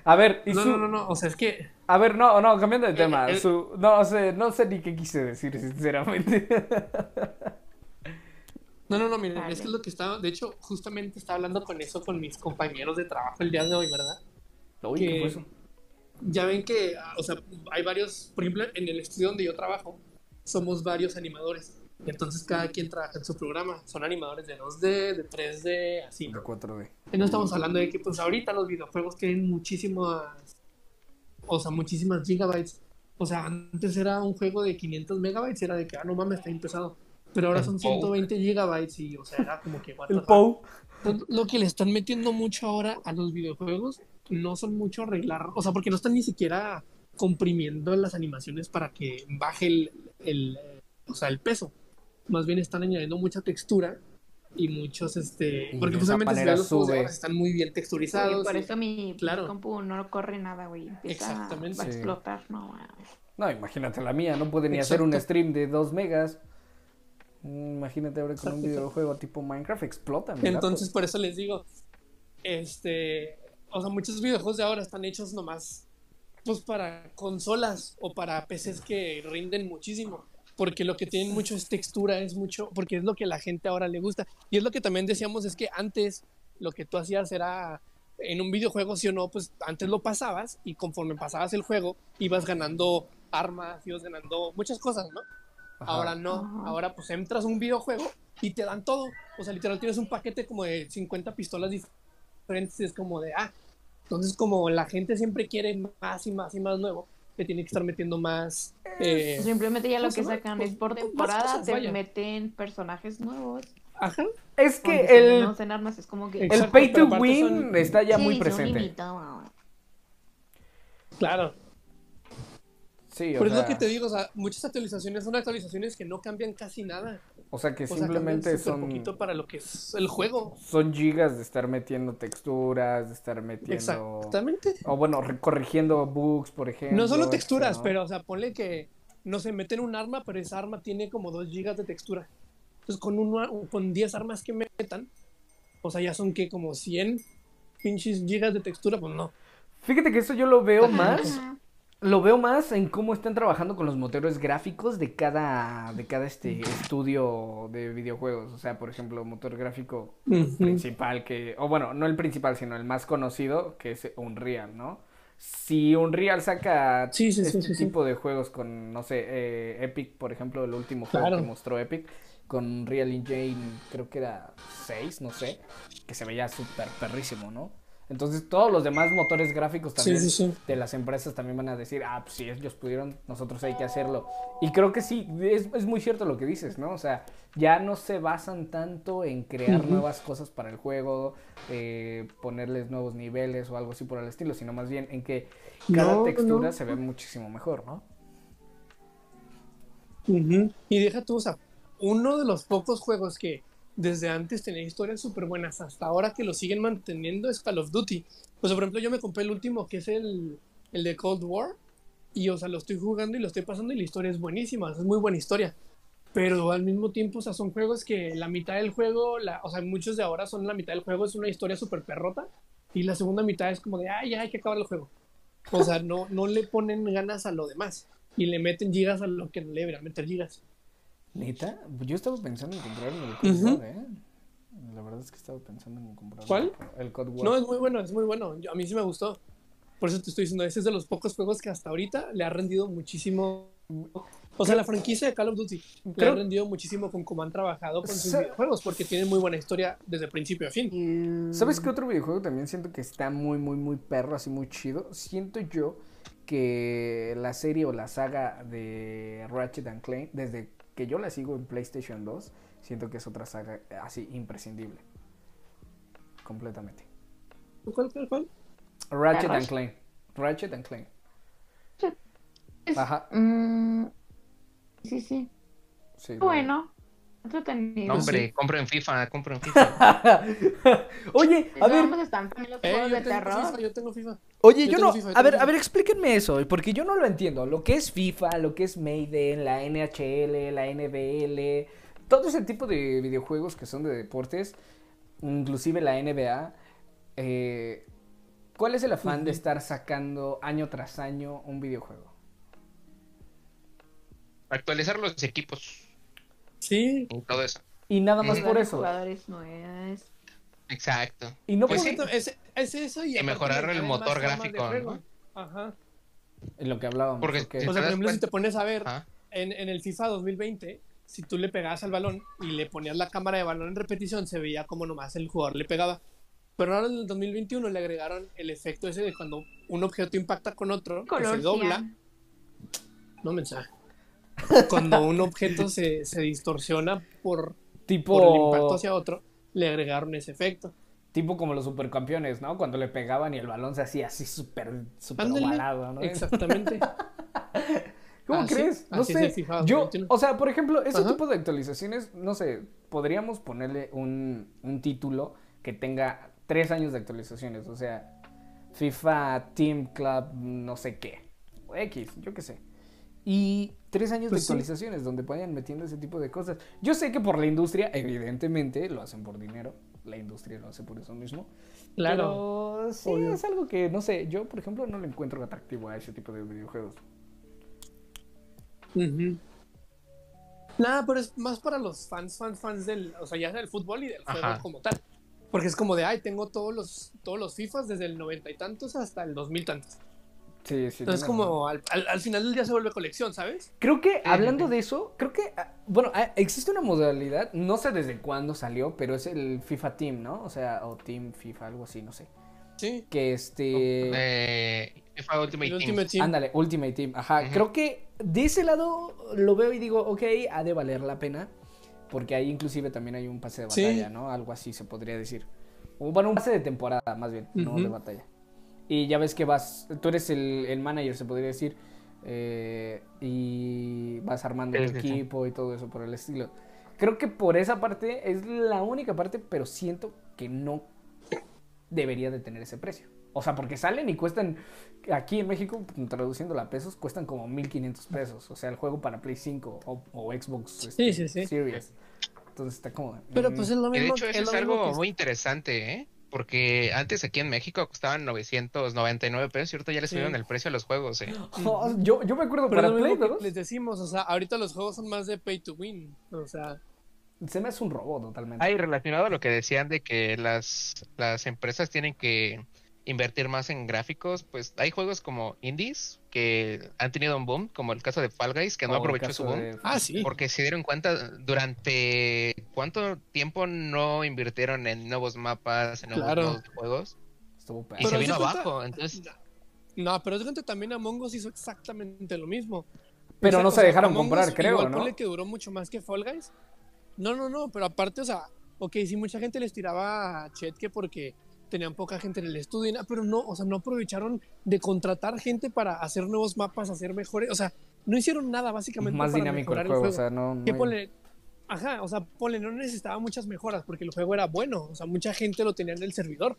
A ver, y No, su- no, no, no, o sea, es que A ver, no, no, cambiando de tema. Su... No sé, no sé ni qué quise decir, sinceramente. No, no, no, miren, Vale. es que es lo que estaba, de hecho, justamente estaba hablando con eso con mis compañeros de trabajo el día de hoy, ¿verdad? ¿qué Que- fue eso? Ya ven que, o sea, hay varios, por ejemplo, en el estudio donde yo trabajo, somos varios animadores. Entonces cada quien trabaja en su programa. Son animadores de 2D, de 3D, así. De 4D. Y no estamos hablando de que, pues ahorita los videojuegos tienen muchísimas, o sea, muchísimas gigabytes. O sea, antes era un juego de 500 megabytes, era de que, ah, no mames, está bien pesado. Pero ahora El son Pou. 120 gigabytes y, o sea, era como que, El. Pues, Lo que le están metiendo mucho ahora a los videojuegos no son mucho arreglar, o sea, porque no están ni siquiera comprimiendo las animaciones para que baje el, el, o sea, el peso. Más bien están añadiendo mucha textura y muchos, este, Y porque justamente manera los juegos de están muy bien Oye, texturizados. por y- eso mi claro. compu no corre nada, güey. Exactamente. a Sí. explotar, no mames. No, imagínate la mía, no puede ni hacer un stream de 2 megas. Mm, Imagínate ahora con un videojuego tipo Minecraft explota. Entonces, por eso les digo, este, o sea, muchos videojuegos de ahora están hechos nomás, pues para consolas o para PCs que rinden muchísimo, porque lo que tienen mucho es textura, es mucho, porque es lo que la gente ahora le gusta. Y es lo que también decíamos, es que antes lo que tú hacías era, en un videojuego, sí o no, pues antes lo pasabas y conforme pasabas el juego, ibas ganando armas, ibas ganando muchas cosas, ¿no? Ajá. Ahora no, ahora pues entras a un videojuego y te dan todo. O sea, literal tienes un paquete como de 50 pistolas diferentes. Es como de, ah, entonces como la gente siempre quiere más y más y más nuevo, le tiene que estar metiendo más. eh, Simplemente ya lo ¿cómo que sacan Pues, es por temporada, cosas, te vaya. meten personajes nuevos. ajá. Es que el, no armas, es como que... el pay to win son- está ya Sí, muy presente. Claro. Sí, o Pero es sea, lo que te digo, o sea, muchas actualizaciones son actualizaciones que no cambian casi nada. o sea que O sea, simplemente súper son, poquito para lo que es el juego. son gigas de estar metiendo texturas, de estar metiendo... Exactamente. O bueno, corrigiendo bugs, por ejemplo. No solo texturas, ¿no? pero, o sea, ponle que no se meten un arma, pero esa arma tiene como 2 gigas de textura. Entonces, con, un, con 10 armas que metan, o sea, ya son que como 100 pinches gigas de textura, pues no. Fíjate que eso yo lo veo más... Lo veo más en cómo están trabajando con los motores gráficos de cada, de cada este estudio de videojuegos. O sea, por ejemplo, motor gráfico principal que, o bueno, no el principal, sino el más conocido, que es Unreal, ¿no? Si Unreal saca Sí, este sí. tipo de juegos con, no sé, eh, Epic, por ejemplo, el último juego Claro. que mostró Epic, con Unreal Engine, creo que era 6, no sé, que se veía súper perrísimo, ¿no? Entonces todos los demás motores gráficos también sí, sí. de las empresas también van a decir, ah, pues si ellos pudieron, nosotros hay que hacerlo. Y creo que sí, es, es muy cierto lo que dices, ¿no? O sea, ya no se basan tanto en crear nuevas cosas para el juego, eh, ponerles nuevos niveles o algo así por el estilo, sino más bien en que cada No, textura no. se ve muchísimo mejor, ¿no? Y deja tú, o sea, uno de los pocos juegos que desde antes tenía historias súper buenas, hasta ahora que lo siguen manteniendo es Call of Duty. Pues, por ejemplo, yo me compré el último, que es el, el de Cold War, y, o sea, lo estoy jugando y lo estoy pasando y la historia es buenísima, es muy buena historia. Pero al mismo tiempo, o sea, son juegos que la mitad del juego, la, o sea, muchos de ahora son la mitad del juego, es una historia súper perrota, y la segunda mitad es como de, ay, ya hay que acabar el juego. O sea, no, no le ponen ganas a lo demás, y le meten gigas a lo que no le deberían meter gigas. Neta, yo estaba pensando en comprarme el Ujú. War, ¿eh? La verdad es que estaba pensando en comprar ¿Cuál? el Code War. No, es muy bueno, es muy bueno. Yo- a mí sí me gustó. Por eso te estoy diciendo, ese es de los pocos juegos que hasta ahorita le ha rendido muchísimo. O sea, la franquicia de Call of Duty le ha rendido muchísimo con cómo han trabajado con sus videojuegos, porque tienen muy buena historia desde principio a fin. ¿Sabes qué otro videojuego también siento que está muy, muy, muy perro, así muy chido? Siento yo que la serie o la saga de Ratchet and Clank, desde que yo la sigo en PlayStation 2, siento que es otra saga así imprescindible. Completamente. ¿Cuál, cuál, cuál? Ratchet and ¿Perros? Clank. Ratchet and Clank. Es- Ajá. mm, sí, sí. Sí, Bueno, entretenido. No, hombre, compren FIFA, compren FIFA. Oye, a ver, pues están los Eh, juegos yo de tengo terror. FIFA, yo tengo FIFA. Oye, Yo no. FIFA, a ver, a ver, explíquenme eso, porque yo no lo entiendo. Lo que es FIFA, lo que es Maiden, la NHL, la NBL, todo ese tipo de videojuegos que son de deportes, inclusive la NBA. eh, ¿Cuál es el afán de estar sacando año tras año un videojuego? Actualizar los equipos Sí. y todo eso. Y nada más por eso. Jugadores nuevos. Exacto. Y no Pues por sí. Es, es eso y, Y mejorar el motor gráfico. ¿no? Ajá. en lo que hablábamos. Porque-. ¿Te O sea, por ejemplo, si cuenta? te pones a ver, en, en el FIFA 2020, si tú le pegabas al balón y le ponías la cámara de balón en repetición, se veía como nomás el jugador le pegaba. Pero ahora en el 2021 le agregaron el efecto ese de cuando un objeto impacta con otro, que Color se dobla. No mensaje. Cuando un objeto se, se distorsiona por, tipo, por el impacto hacia otro, le agregaron ese efecto. tipo como los supercampeones, ¿no? Cuando le pegaban y el balón se hacía así súper, súper ovalado, ¿no? Exactamente. ¿Cómo Así- crees? No sé. FIFA Yo, 21. o sea, por ejemplo, ese Ajá. tipo de actualizaciones, no sé, podríamos ponerle un, un título que tenga tres años de actualizaciones. O sea, FIFA Team Club, no sé qué. X, yo qué sé. Y tres años Pues de sí. actualizaciones donde vayan metiendo ese tipo de cosas. Yo sé que por la industria, evidentemente, lo hacen por dinero. La industria lo hace por eso mismo. Claro. Pero sí, obvio. es algo que, no sé, yo, por ejemplo, no le encuentro atractivo a ese tipo de videojuegos. Ujú. Nada, pero es más para los fans, fans, fans del, o sea, ya del fútbol y del juego Ajá. como tal. Porque es como de, ay, tengo todos los, todos los FIFAs desde el noventa y tantos hasta el dos mil tantos. Sí, sí. Entonces como al, al, al final del día se vuelve colección, ¿sabes? Creo que hablando sí. de eso, creo que, ah, bueno, ah, existe una modalidad, no sé desde cuándo salió, pero es el FIFA Team, ¿no? O sea, o Team FIFA, algo así, no sé. Sí. Que este... Eh, FIFA Ultimate Team. Ultimate Team. Ándale, Ultimate Team, ajá. Creo que de ese lado lo veo y digo, ok, ha de valer la pena, porque ahí inclusive también hay un pase de Sí. batalla, ¿no? Algo así se podría decir. O bueno, un pase de temporada, más bien, no de batalla. Y ya ves que vas, tú eres el, el manager, se podría decir, eh, y vas armando Sí, sí, sí. equipo y todo eso por el estilo. Creo que por esa parte es la única parte, pero siento que no debería de tener ese precio. O sea, porque salen y cuestan, aquí en México, traduciéndolo a pesos, cuestan como 1500 pesos. O sea, el juego para Play 5 o, o Xbox este, sí, sí. Series. Entonces está como... Pero mm, pues es lo Y de mismo. hecho, es eso es lo mismo algo que- muy interesante, ¿eh? Porque antes aquí en México costaban 999 pesos y ahorita ya les Sí. subieron el precio a los juegos, ¿eh? oh, yo, yo me acuerdo Pero para Play mismo que 2, les decimos, o sea, ahorita los juegos son más de pay to win. O sea, se me hace un robo totalmente. Hay relacionado a lo que decían de que las, las empresas tienen que invertir más en gráficos, pues hay juegos como indies que han tenido un boom, como el caso de Fall Guys, que no O el aprovechó su boom. de- ah, sí. Porque se dieron cuenta durante cuánto tiempo no invirtieron en nuevos mapas, en nuevos Claro. de juegos. Estuvo Y se vino de cuenta- abajo, entonces... No, pero es que también Among Us hizo exactamente lo mismo. Pero O sea, no o se sea, dejaron Among comprar, Us creo, igual ¿no? que duró mucho más que Fall Guys. No, no, no, pero aparte, o sea, ok, sí, mucha gente les tiraba a Chet que porque tenían poca gente en el estudio, pero no, o sea, no aprovecharon de contratar gente para hacer nuevos mapas, hacer mejores, o sea, no hicieron nada básicamente Más para dinámico el mejorar juego, o sea, no... ponle, ajá, o sea, ponle, no necesitaba muchas mejoras porque el juego era bueno, o sea, mucha gente lo tenía en el servidor.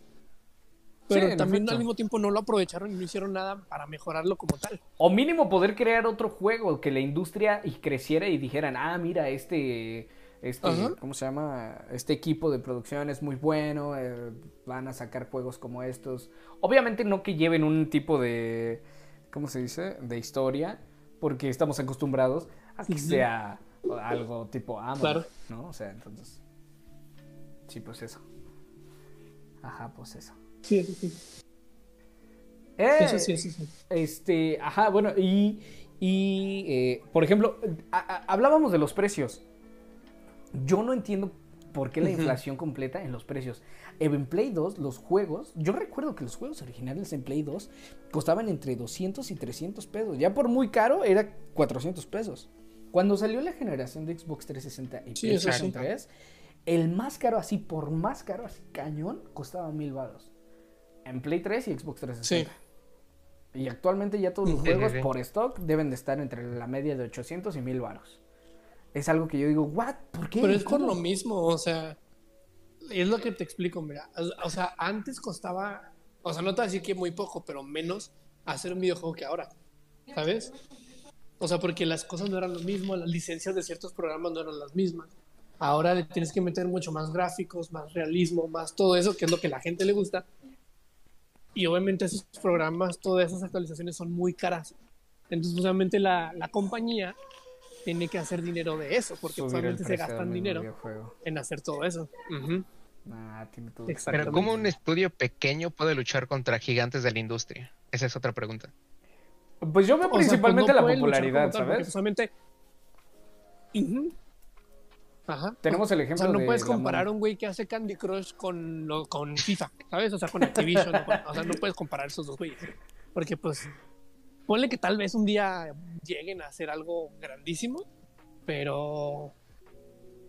Pero también al mismo tiempo no lo aprovecharon y no hicieron nada para mejorarlo como tal. O mínimo poder crear otro juego que la industria y creciera y dijeran, ah, mira, este, este, Ajá. ¿cómo se llama? Este equipo de producción es muy bueno, eh, van a sacar juegos como estos. Obviamente no que lleven un tipo de, ¿cómo se dice? De historia, porque estamos acostumbrados a que sea algo tipo Among, Claro. ¿no? O sea, entonces, sí, pues eso. Ajá, pues eso. Sí, eso sí. Eh, Eso sí, eso sí. Este, ajá, bueno, y, y eh, por ejemplo, a- a- hablábamos de los precios. Yo no entiendo por qué la inflación completa en los precios. En Play 2, los juegos, yo recuerdo que los juegos originales en Play 2 costaban entre 200 y 300 pesos. Ya por muy caro era 400 pesos. Cuando salió la generación de Xbox 360 y Sí, PlayStation sí. 3, el más caro, así por más caro, así cañón, costaba mil baros. En Play 3 y Xbox 360. Y actualmente ya todos los Sí, sí, juegos sí. por stock deben de estar entre la media de 800 y 1000 varos. Es algo que yo digo, ¿what? ¿Por qué? Pero es por ¿Cómo?". lo mismo, o sea, es lo que te explico, mira, o- sea, antes costaba, o sea, no te voy a decir que muy poco, pero menos hacer un videojuego que ahora, ¿sabes? O sea, porque las cosas no eran lo mismo, las licencias de ciertos programas no eran las mismas. Ahora le tienes que meter mucho más gráficos, más realismo, más todo eso, que es lo que la gente le gusta. Y obviamente esos programas, todas esas actualizaciones son muy caras. Entonces, obviamente la, la compañía tiene que hacer dinero de eso, porque usualmente se gastan dinero en hacer todo eso. Ah, tiene todo. Exacto. Pero ¿cómo un estudio pequeño puede luchar contra gigantes de la industria? Esa es otra pregunta. Pues yo veo O sea, pues principalmente no la popularidad, tal, ¿sabes? Solamente. Ujú. Ajá. Tenemos el O ejemplo sea, no de puedes comparar un güey que hace Candy Crush con, lo- con FIFA, ¿sabes? O sea, con Activision. o, con- o sea, no puedes comparar esos dos güeyes. Porque, pues, ponle que tal vez un día lleguen a hacer algo grandísimo, pero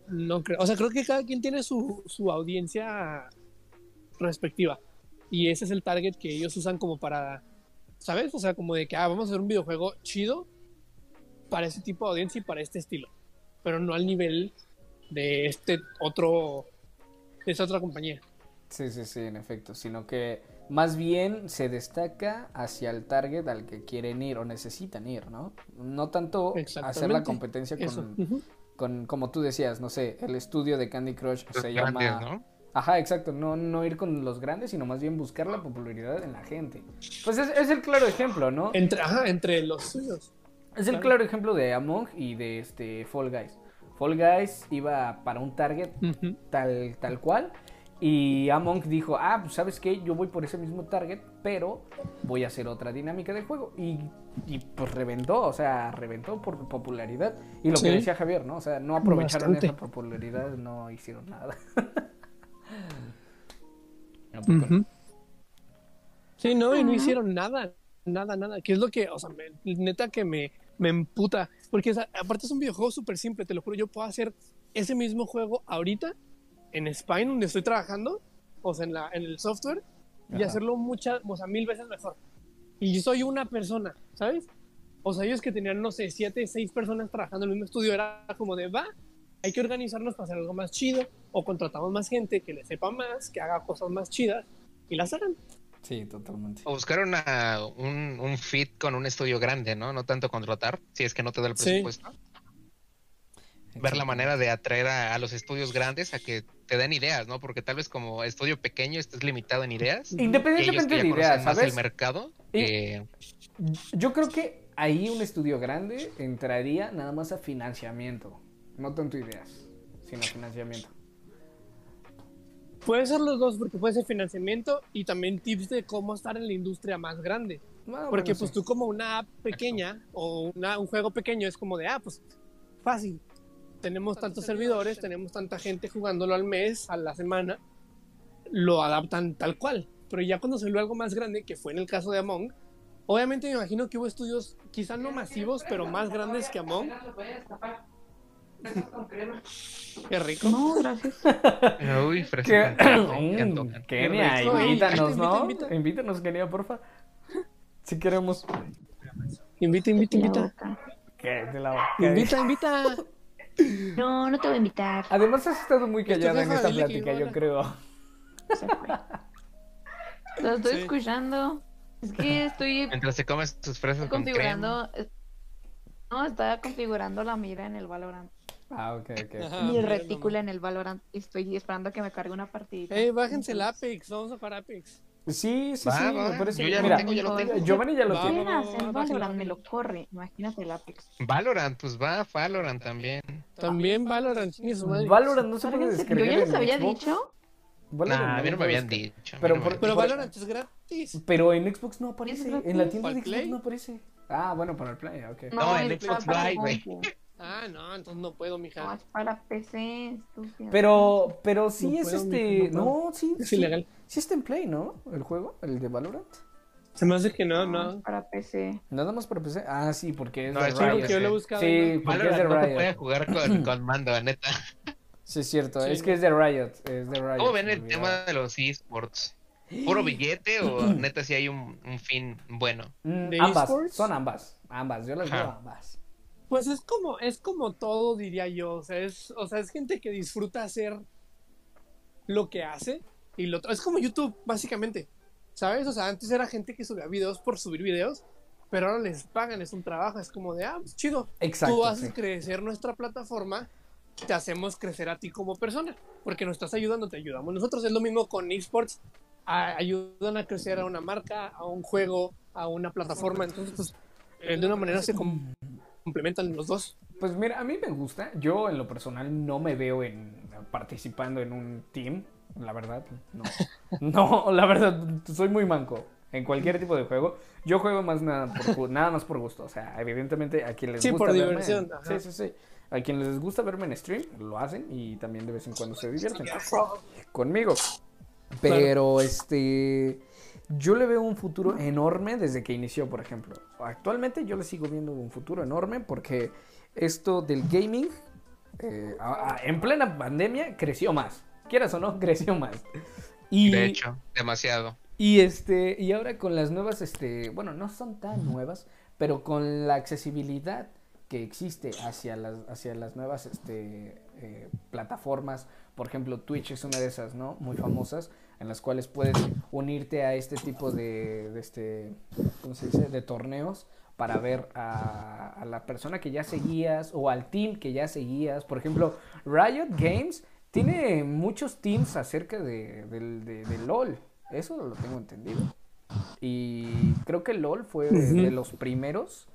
no creo. O sea, creo que cada quien tiene su, su audiencia respectiva. Y ese es el target que ellos usan como para, ¿sabes? O sea, como de que, ah, vamos a hacer un videojuego chido para ese tipo de audiencia y para este estilo. Pero no al nivel de este otro, de esta otra compañía. Sí, sí, sí, en efecto. Sino que más bien se destaca hacia el target al que quieren ir o necesitan ir, ¿no? No tanto hacer la competencia con, con, como tú decías, no sé, el estudio de Candy Crush Los se grandes, llama... ¿no? Ajá, exacto, no, no ir con los grandes, sino más bien buscar la popularidad en la gente. Pues es, es el claro ejemplo, ¿no? Entre, ajá, entre los suyos. Es el claro. claro ejemplo de Among y de este Fall Guys. Fall Guys iba para un target tal, tal cual. Y Among dijo, ah, pues sabes qué, yo voy por ese mismo target, pero voy a hacer otra dinámica de juego. Y, y, pues reventó, o sea, reventó por popularidad. Y lo Sí. que decía Javier, ¿no? O sea, no aprovecharon Bastante. esa popularidad, no hicieron nada. Sí, no, y no hicieron nada, nada, nada. Que es lo que, o sea, me- neta que me, me emputa. Porque aparte es un videojuego súper simple, te lo juro. Yo puedo hacer ese mismo juego ahorita en Spine, donde estoy trabajando, o sea, en, la, en el software, y Ajá. hacerlo muchas, o sea, mil veces mejor. Y yo soy una persona, ¿sabes? O sea, ellos que tenían, no sé, siete, seis personas trabajando en el mismo estudio, era como de, va, hay que organizarnos para hacer algo más chido, o contratamos más gente que le sepa más, que haga cosas más chidas, y las hagan. Sí, totalmente. O buscar una, un, un fit con un estudio grande, ¿no? No tanto contratar, si es que no te da el Sí. presupuesto. Ver la manera de atraer a, a los estudios grandes a que te den ideas, ¿no? Porque tal vez como estudio pequeño estés limitado en ideas. Independientemente de ideas, más ¿sabes? el mercado, Y- que- Yo creo que ahí un estudio grande entraría nada más a financiamiento. No tanto ideas, sino financiamiento. Puede ser los dos, porque puede ser financiamiento y también tips de cómo estar en la industria más grande. Ah, Porque bueno, pues sí. tú como una app pequeña o una- un juego pequeño es como de, ah, pues fácil. Tenemos tantos servidores, tenemos tanta gente jugándolo al mes, a la semana, lo adaptan tal cual. pero ya cuando salió algo más grande, que fue en el caso de Among, obviamente me imagino que hubo estudios quizá no masivos, pero más grandes que Among. Qué rico. No, gracias. Uy, ¿Qué? fresca. Mm. Kenia, invítanos, ¿no? Invítanos, Kenia, porfa. Si queremos. Invita, invita, invita. ¿Qué? De la Invita, invita. No, no te voy a invitar. Además, has estado muy callada en esta plática, yo creo. Se fue. Lo estoy Sí. escuchando. Es que estoy Mientras se comes tus fresas con configurando. No, estaba configurando la mira en el Valorant. Ah, ok, ok. Ajá. Mi retícula en el Valorant. Y estoy esperando a que me cargue una partidita. Ey, bájense el Apex, vamos a jugar Apex. Sí, sí, Va, sí, va, me parece. yo ya lo Mira, tengo, yo lo tengo. Giovanni ya lo Va, tiene. va, Valorant me lo corre. Imagínate el Apex. Valorant, pues va, Valorant también. También Valorant, su madre. Valorant no se puede descargar. Yo ya les había Xbox. dicho. Valorant Nah, a mí no me habían dicho. Pero no por- Pero por- Valorant es gratis. Pero en Xbox no aparece. En la tienda ¿Para de Xbox Play? no aparece. Ah, bueno, para el Play, ok. No, en Xbox Live, güey. Ah, no, entonces no puedo, No, mija. es para PC, estúpido. Pero, pero sí No es puedo, este. mijo, no No, sí. Es sí, ilegal. Sí está en Play, ¿no? El juego, el de Valorant. Se me hace que no, No, es no. para PC. Nada más para PC. Ah, sí, porque es No, de es Sí, Riot. porque yo lo he Riot. buscado. Sí, no. porque es de Valorant no puede Riot. jugar con, con mando, neta. Sí, es cierto. Sí, es no. que es de Riot. Es de Riot. ¿Cómo ven el tema de los esports? ¿Puro billete o neta si hay un, un fin bueno? Mm, ¿De ambas. esports? Son ambas. Ambas. Yo las veo ambas. Pues es como, es como todo, diría yo. O sea, es, o sea, es gente que disfruta hacer lo que hace. Y lo otro. Es como YouTube, básicamente. ¿Sabes? O sea, antes era gente que subía videos por subir videos. Pero ahora les pagan, es un trabajo. Es como de, ah, pues chido. Exacto. Tú haces sí. crecer nuestra plataforma. Te hacemos crecer a ti como persona. Porque nos estás ayudando, te ayudamos. Nosotros es lo mismo con esports. ayudan a crecer a una marca, a un juego, a una plataforma. Entonces, pues, eh, de una manera se com- complementan los dos. Pues mira, a mí me gusta. Yo en lo personal no me veo en participando en un team. La verdad, no. No, la verdad, soy muy manco. En cualquier tipo de juego. Yo juego más nada, por, nada más por gusto. O sea, evidentemente a quien les Sí, gusta. por verme- diversión, ajá. Sí, sí, sí. A quien les gusta verme en stream, lo hacen y también de vez en cuando se divierten. Conmigo. Pero este. Yo le veo un futuro enorme desde que inició, por ejemplo. Actualmente yo le sigo viendo un futuro enorme porque esto del gaming eh, a- a- en plena pandemia creció más. Quieras o no, creció más. Y, De hecho, demasiado. y este, y ahora con las nuevas, este, bueno, no son tan nuevas, pero con la accesibilidad que existe hacia las, hacia las nuevas este, eh, plataformas, por ejemplo, Twitch es una de esas, ¿no? Muy famosas, en las cuales puedes unirte a este tipo de, de este, ¿cómo se dice? De torneos para ver a, a la persona que ya seguías o al team que ya seguías. Por ejemplo, Riot Games tiene muchos teams acerca de, del- de- de LOL. Eso lo tengo entendido. Y creo que LOL fue de los primeros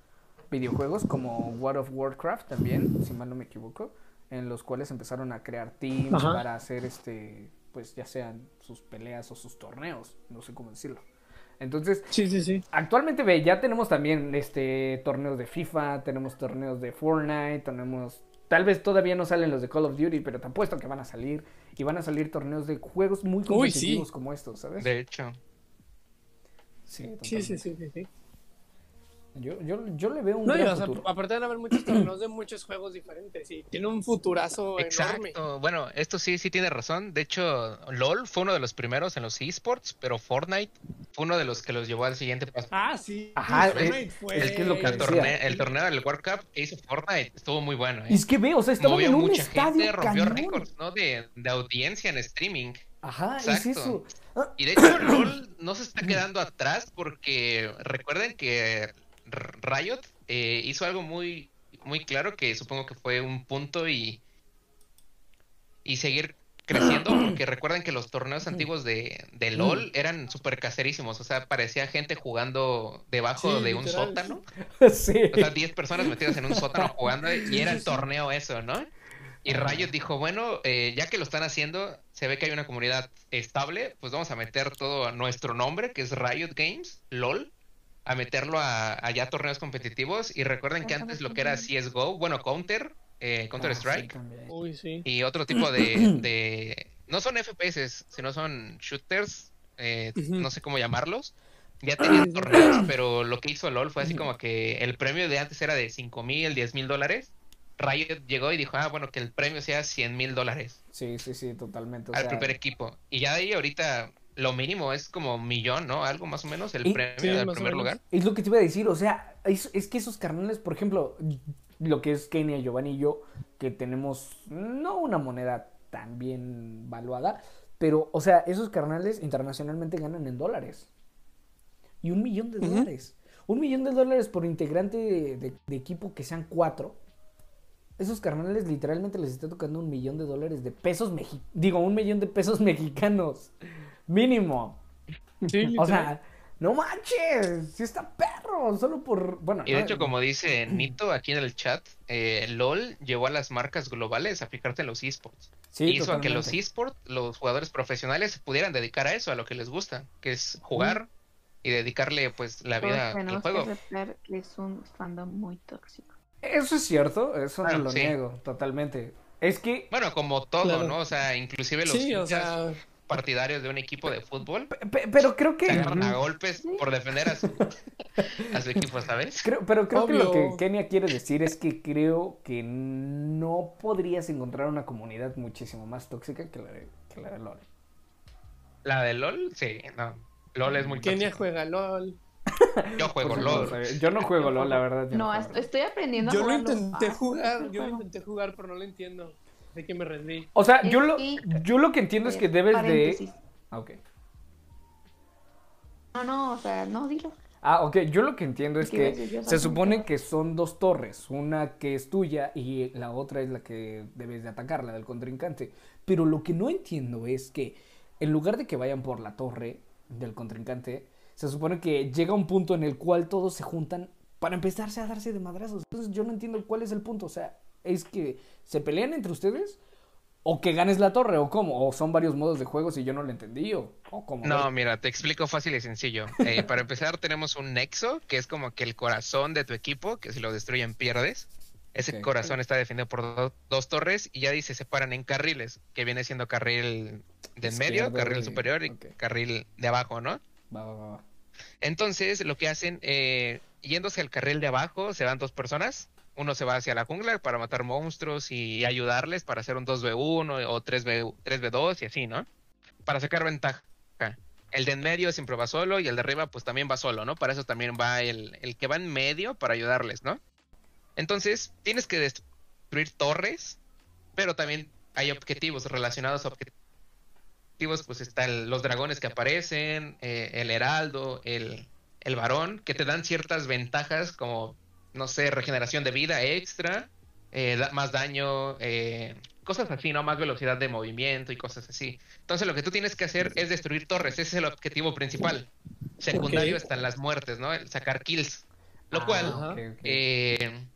videojuegos como World of Warcraft también, si mal no me equivoco, en los cuales empezaron a crear teams Ajá. para hacer este, pues ya sean sus peleas o sus torneos, no sé cómo decirlo. Entonces, Sí, sí, sí. Actualmente ve, ya tenemos también este torneos de FIFA, tenemos torneos de Fortnite, tenemos tal vez todavía no salen los de Call of Duty, pero te apuesto que van a salir y van a salir torneos de juegos muy Uy, competitivos sí. como estos, ¿sabes? De hecho. Sí, Sí, sí, sí, sí. Yo, yo, yo le veo un No, y, gran o sea, futuro. aparte van a haber muchos torneos de muchos juegos diferentes y tiene un futurazo enorme. Bueno, esto sí, sí tiene razón. De hecho, LOL fue uno de los primeros en los esports, pero Fortnite fue uno de los que los llevó al siguiente paso. Ah, sí. Ajá, Fortnite es- fue- es que es lo que El, decía. torneo, el torneo del World Cup que hizo Fortnite estuvo muy bueno. ¿eh? Y es que ve, o sea, estaban Movió en un mucha estadio gente, rompió récords, ¿no? De, de audiencia en streaming. Ajá, es Exacto. eso. Ah, Y de hecho, LOL no se está quedando atrás porque recuerden que Riot eh, hizo algo muy, muy claro que supongo que fue un punto y, y seguir creciendo porque recuerden que los torneos antiguos de, de LOL eran súper caserísimos, o sea, parecía gente jugando debajo Sí, de un literal. sótano, sí. o sea, 10 personas metidas en un sótano jugando y era el torneo eso, ¿no? Y Riot dijo, bueno, eh, ya que lo están haciendo, se ve que hay una comunidad estable, pues vamos a meter todo a nuestro nombre, que es Riot Games, LOL, a meterlo a, a ya torneos competitivos. Y recuerden que antes lo que era CSGO, bueno, Counter, eh, Counter Ah, sí, Strike. Uy, sí. y otro tipo de, de... No son FPS, sino son shooters, eh, no sé cómo llamarlos. Ya tenían torneos, pero lo que hizo LOL fue así como que el premio de antes era de 5 mil, 10 mil dólares. Riot llegó y dijo, ah, bueno, que el premio sea 100 mil dólares Sí, sí, sí, totalmente. O al sea, primer equipo. Y ya de ahí ahorita lo mínimo es como un millón, ¿no? Algo más o menos, el Y- premio Sí, del primer lugar. Es lo que te iba a decir, o sea, es, es que esos carnales, por ejemplo, lo que es Kenia, Giovanni y yo, que tenemos no una moneda tan bien valuada, pero, o sea, esos carnales internacionalmente ganan en dólares. Y un millón de dólares. Un millón de dólares por integrante de, de- de equipo que sean cuatro. Esos carnales literalmente les está tocando un millón de dólares de pesos mexicanos. Digo, un millón de pesos mexicanos. Mínimo. Sí, O sea, no manches, sí está perro, solo por, bueno, Y de no, hecho, como dice Nito aquí en el chat, eh, LOL llevó a las marcas globales a fijarte en los esports. sí, hizo a que los esports, los jugadores profesionales, se pudieran dedicar a eso, a lo que les gusta, que es jugar y dedicarle pues la Todos vida al juego. que es un fandom muy tóxico. Eso es cierto, eso Claro, no lo sí. niego, totalmente. Es que, Bueno, como todo, Claro. ¿no? O sea, inclusive los Sí, o sea, partidarios de un equipo de fútbol pe- pero creo que, se agarran a golpes por defender a su, a su equipo, ¿sabes? creo, pero creo que lo que. Kenia quiere decir es que creo que no podrías encontrar una comunidad muchísimo más tóxica que la de, que la de LOL. La de LOL, sí, no. LOL es muy Kenia tóxico. juega LOL. Yo juego LOL. Yo no juego LOL, la verdad. yo No, estoy aprendiendo Yo a lo jugar los intenté básicos jugar, yo lo intenté jugar, pero no lo entiendo. De que me rendí. O sea, yo lo, que- yo lo que entiendo es que debes Paréntesis. de... Ah, ok. No, no, o sea, no, dilo. Ah, ok, yo lo que entiendo es ¿Qué iba a que decir se supone que son dos torres, una que es tuya y la otra es la que debes de atacar, la del contrincante. Pero lo que no entiendo es que en lugar de que vayan por la torre del contrincante, se supone que llega un punto en el cual todos se juntan para empezarse a darse de madrazos. Entonces yo no entiendo cuál es el punto, o sea, es que se pelean entre ustedes o que ganes la torre o cómo, o son varios modos de juego si yo no lo entendí o, o cómo. No, mira, te explico fácil y sencillo. Eh, para empezar, tenemos un nexo, que es como que el corazón de tu equipo, que si lo destruyen pierdes. Ese corazón está definido por do- dos torres y ya ahí se separan en carriles, que viene siendo carril de en medio, carril superior y carril de abajo, ¿no? Va, va, va. Entonces, lo que hacen, eh, yéndose al carril de abajo, se van dos personas. Uno se va hacia la jungla para matar monstruos y ayudarles para hacer un 2v1 o 3v, 3v2 y así, ¿no? Para sacar ventaja. El de en medio siempre va solo y el de arriba pues también va solo, ¿no? Para eso también va el, el que va en medio para ayudarles, ¿no? Entonces, tienes que destruir torres, pero también hay objetivos relacionados a objetivos, pues están los dragones que aparecen, eh, el heraldo, el, el varón, que te dan ciertas ventajas como, no sé, regeneración de vida extra, eh, da- más daño, eh, cosas así, ¿no? Más velocidad de movimiento y cosas así. Entonces lo que tú tienes que hacer es destruir torres, ese es el objetivo principal. Secundario están las muertes, ¿no? El sacar kills. Lo Ah, cual eh,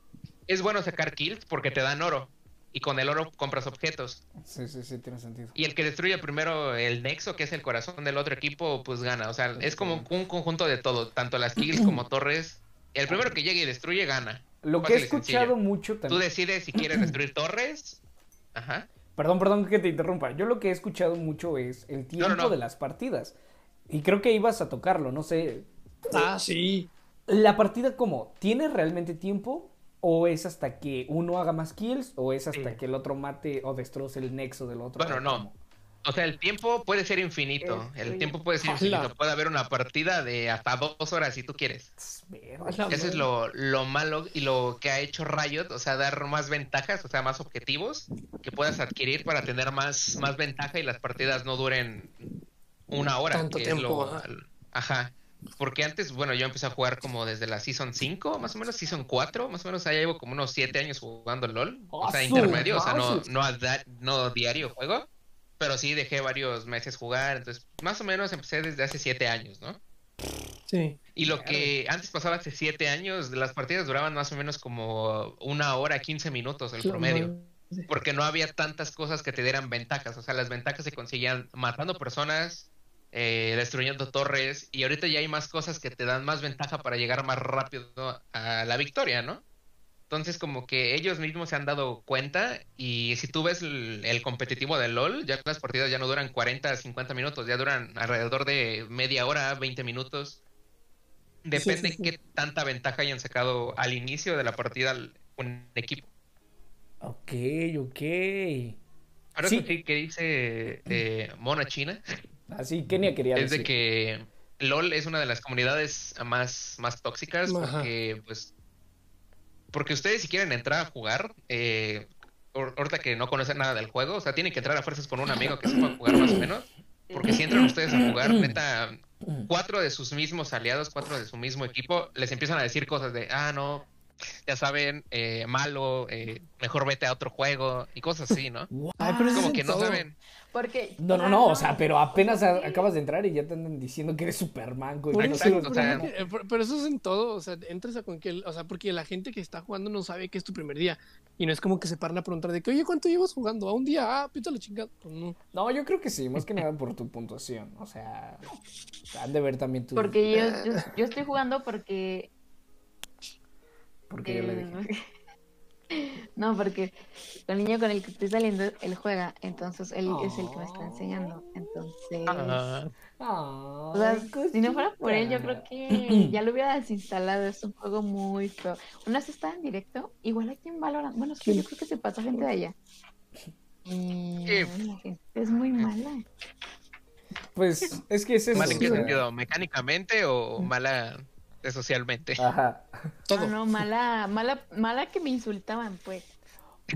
es bueno sacar kills porque te dan oro. Y con el oro compras objetos. Sí, sí, sí, tiene sentido. Y el que destruye primero el nexo, que es el corazón del otro equipo, pues gana. O sea, es como un conjunto de todo, tanto las kills como torres. El primero que llegue y destruye gana. Lo que he escuchado mucho Tú también. decides si quieres destruir torres. Ajá. Perdón, perdón que te interrumpa. Yo lo que he escuchado mucho es el tiempo no, no. de las partidas. Y creo que ibas a tocarlo, no sé. Ah, sí. ¿La partida cómo? ¿Tiene realmente tiempo? ¿O es hasta que uno haga más kills? ¿O es hasta Sí. que el otro mate o destroce el nexo del otro? Bueno, ¿O no. O sea, el tiempo puede ser infinito. El oye. tiempo puede ser infinito. Puede haber una partida de hasta dos horas si tú quieres. Eso es lo, lo malo y lo que ha hecho Riot, o sea, dar más ventajas, o sea, más objetivos que puedas adquirir para tener más, más ventaja y las partidas no duren una hora. Tanto que tiempo, Es lo, ajá. ajá. Porque antes, bueno, yo empecé a jugar como desde la Season 5, más o menos, Season 4, más o menos, ahí llevo como unos 7 años jugando LOL. O sea, ¡Ah, intermedio, o sea, no, no, a da- no diario juego, pero sí dejé varios meses jugar, entonces, más o menos empecé desde hace 7 años, ¿no? Sí. Y lo que antes pasaba hace siete años, las partidas duraban más o menos como una hora, 15 minutos el promedio. Porque no había tantas cosas que te dieran ventajas. O sea, las ventajas se conseguían matando personas, eh, destruyendo torres. Y ahorita ya hay más cosas que te dan más ventaja para llegar más rápido a la victoria, ¿no? Entonces, como que ellos mismos se han dado cuenta y si tú ves el, el competitivo de LOL, ya las partidas ya no duran 40, 50 minutos, ya duran alrededor de media hora, 20 minutos. Depende sí, sí. qué tanta ventaja hayan sacado al inicio de la partida un equipo. Ok, ok. Ahora Sí. que dice eh, Mona China Así, Kenia quería es de decir. que LOL es una de las comunidades más, más tóxicas Ajá. porque, pues, porque ustedes si quieren entrar a jugar, eh, ahor- ahorita que no conocen nada del juego, o sea, tienen que entrar a fuerzas con un amigo que sepa jugar más o menos, porque si entran ustedes a jugar, neta, cuatro de sus mismos aliados, cuatro de su mismo equipo, les empiezan a decir cosas de, ah, no, ya saben, eh, malo, eh, mejor vete a otro juego y cosas así, ¿no? Como que no todo. saben. Porque. No, no, no, o sea, pero apenas a- acabas de entrar y ya te andan diciendo que eres Superman, güey. Por no Exacto, o sea, eh, pero- eso es en todo, o sea, entras a cualquier, o sea, porque la gente que está jugando no sabe que es tu primer día y no es como que se paran a preguntar de que, oye, ¿cuánto llevas jugando? A un día, ah, pita la chingada. Pues no. No, yo creo que sí, más que nada por tu puntuación. O sea, han de ver también tu. Porque yo, yo, yo estoy jugando porque. Porque yo le dije. No, porque el niño con el que estoy saliendo, él juega, entonces él es el que me está enseñando. Entonces, Ah, o sea, Ay, si no fuera por él, yo creo que ya lo hubiera desinstalado. Es un juego muy feo. Una vez estaba en directo, igual aquí en Valorant. Bueno, es que yo creo que se pasa gente de allá. Y Sí. la gente es muy mala. Pues es que es eso. ¿Mal en qué sentido? ¿Mecánicamente o mala eh, socialmente? Ajá. Todo. Ah, no, mala, mala, mala que me insultaban, pues.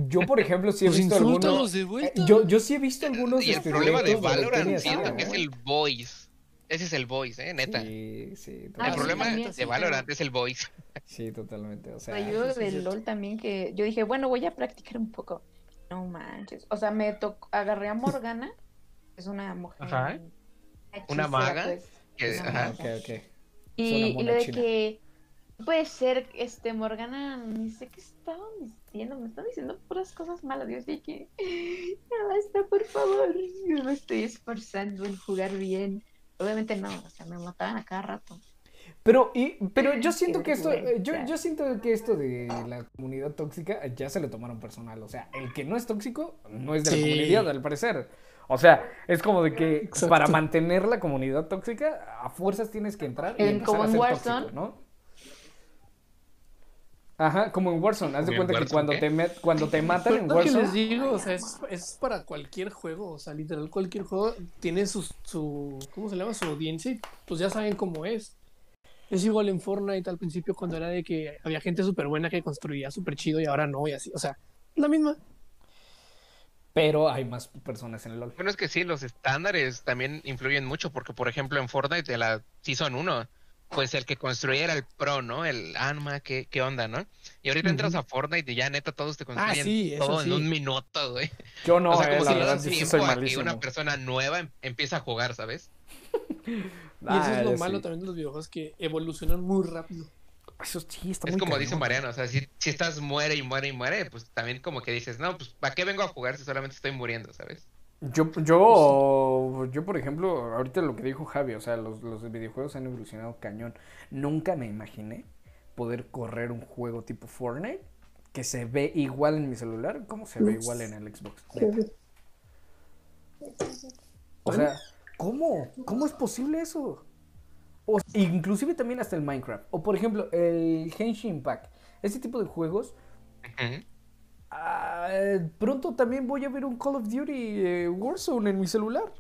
Yo, por ejemplo, sí he Pues visto algunos. de eh, yo, yo sí he visto algunos Y el problema de Valorant siento que es el voice. Ese es el voice, eh, neta. Sí, sí, Ah, el sí, problema también, de sí, Valorant es el voice. Sí, totalmente. O sea, yo sí de es cierto. LOL también que yo dije, bueno, voy a practicar un poco. No manches. O sea, me tocó, agarré a Morgana, es una mujer. Ajá. hechicera, Una maga, pues, que- una ajá. maga. Ok, ok. Y, lo de china. que puede ser, este, Morgana, ni sé qué estaban diciendo, me están diciendo puras cosas malas. Yo dije, ya basta, por favor, yo me estoy esforzando en jugar bien. Obviamente no, o sea, me mataban a cada rato. Pero, y, pero yo siento que esto, eh, yo, yo siento que esto de la comunidad tóxica ya se lo tomaron personal. O sea, el que no es tóxico no es de la Sí. comunidad, al parecer. O sea, es como de que Exacto. para mantener la comunidad tóxica, a fuerzas tienes que entrar y En- empezar como en Warzone. tóxico, ¿no? Ajá, como en Warzone. Haz de ¿En cuenta que Warzone cuando qué? te, met- cuando te matan en Lo que les Warzone... digo, o sea, es, es para cualquier juego, o sea, literal cualquier juego tiene su, su, ¿cómo se llama? Su audiencia y pues ya saben cómo es. Es igual en Fortnite al principio cuando era de que había gente súper buena que construía súper chido y ahora no y así, o sea, la misma. Pero hay más personas en el LoL. Bueno, es que sí, los estándares también influyen mucho, porque por ejemplo en Fortnite de la Season 1, pues el que construía era el pro, ¿no? El arma, ¿qué, qué onda, no? Y ahorita entras a Fortnite y ya neta todos te construyen Ah, sí, todo sí. en un minuto, güey. Yo no, o sea, eh, como la si verdad, yo sí tiempo soy malísimo. una persona nueva em- empieza a jugar, ¿sabes? Y eso Ah, es lo ya malo sí. también de los videojuegos que evolucionan muy rápido. Eso sí, está Es muy como dice. Mariano, o sea, si, si estás muere y muere y muere, pues también como que dices, no, pues ¿para qué vengo a jugar si solamente estoy muriendo, ¿sabes? Yo, yo, yo, por ejemplo, ahorita lo que dijo Javi, o sea, los, los videojuegos han evolucionado cañón. Nunca me imaginé poder correr un juego tipo Fortnite que se ve igual en mi celular como se ve igual en el Xbox. neta. O sea, ¿cómo? ¿Cómo es posible eso? O, inclusive también hasta el Minecraft. O por ejemplo, el Genshin Impact. Ese tipo de juegos. Ah, pronto también voy a ver un Call of Duty eh, Warzone en mi celular.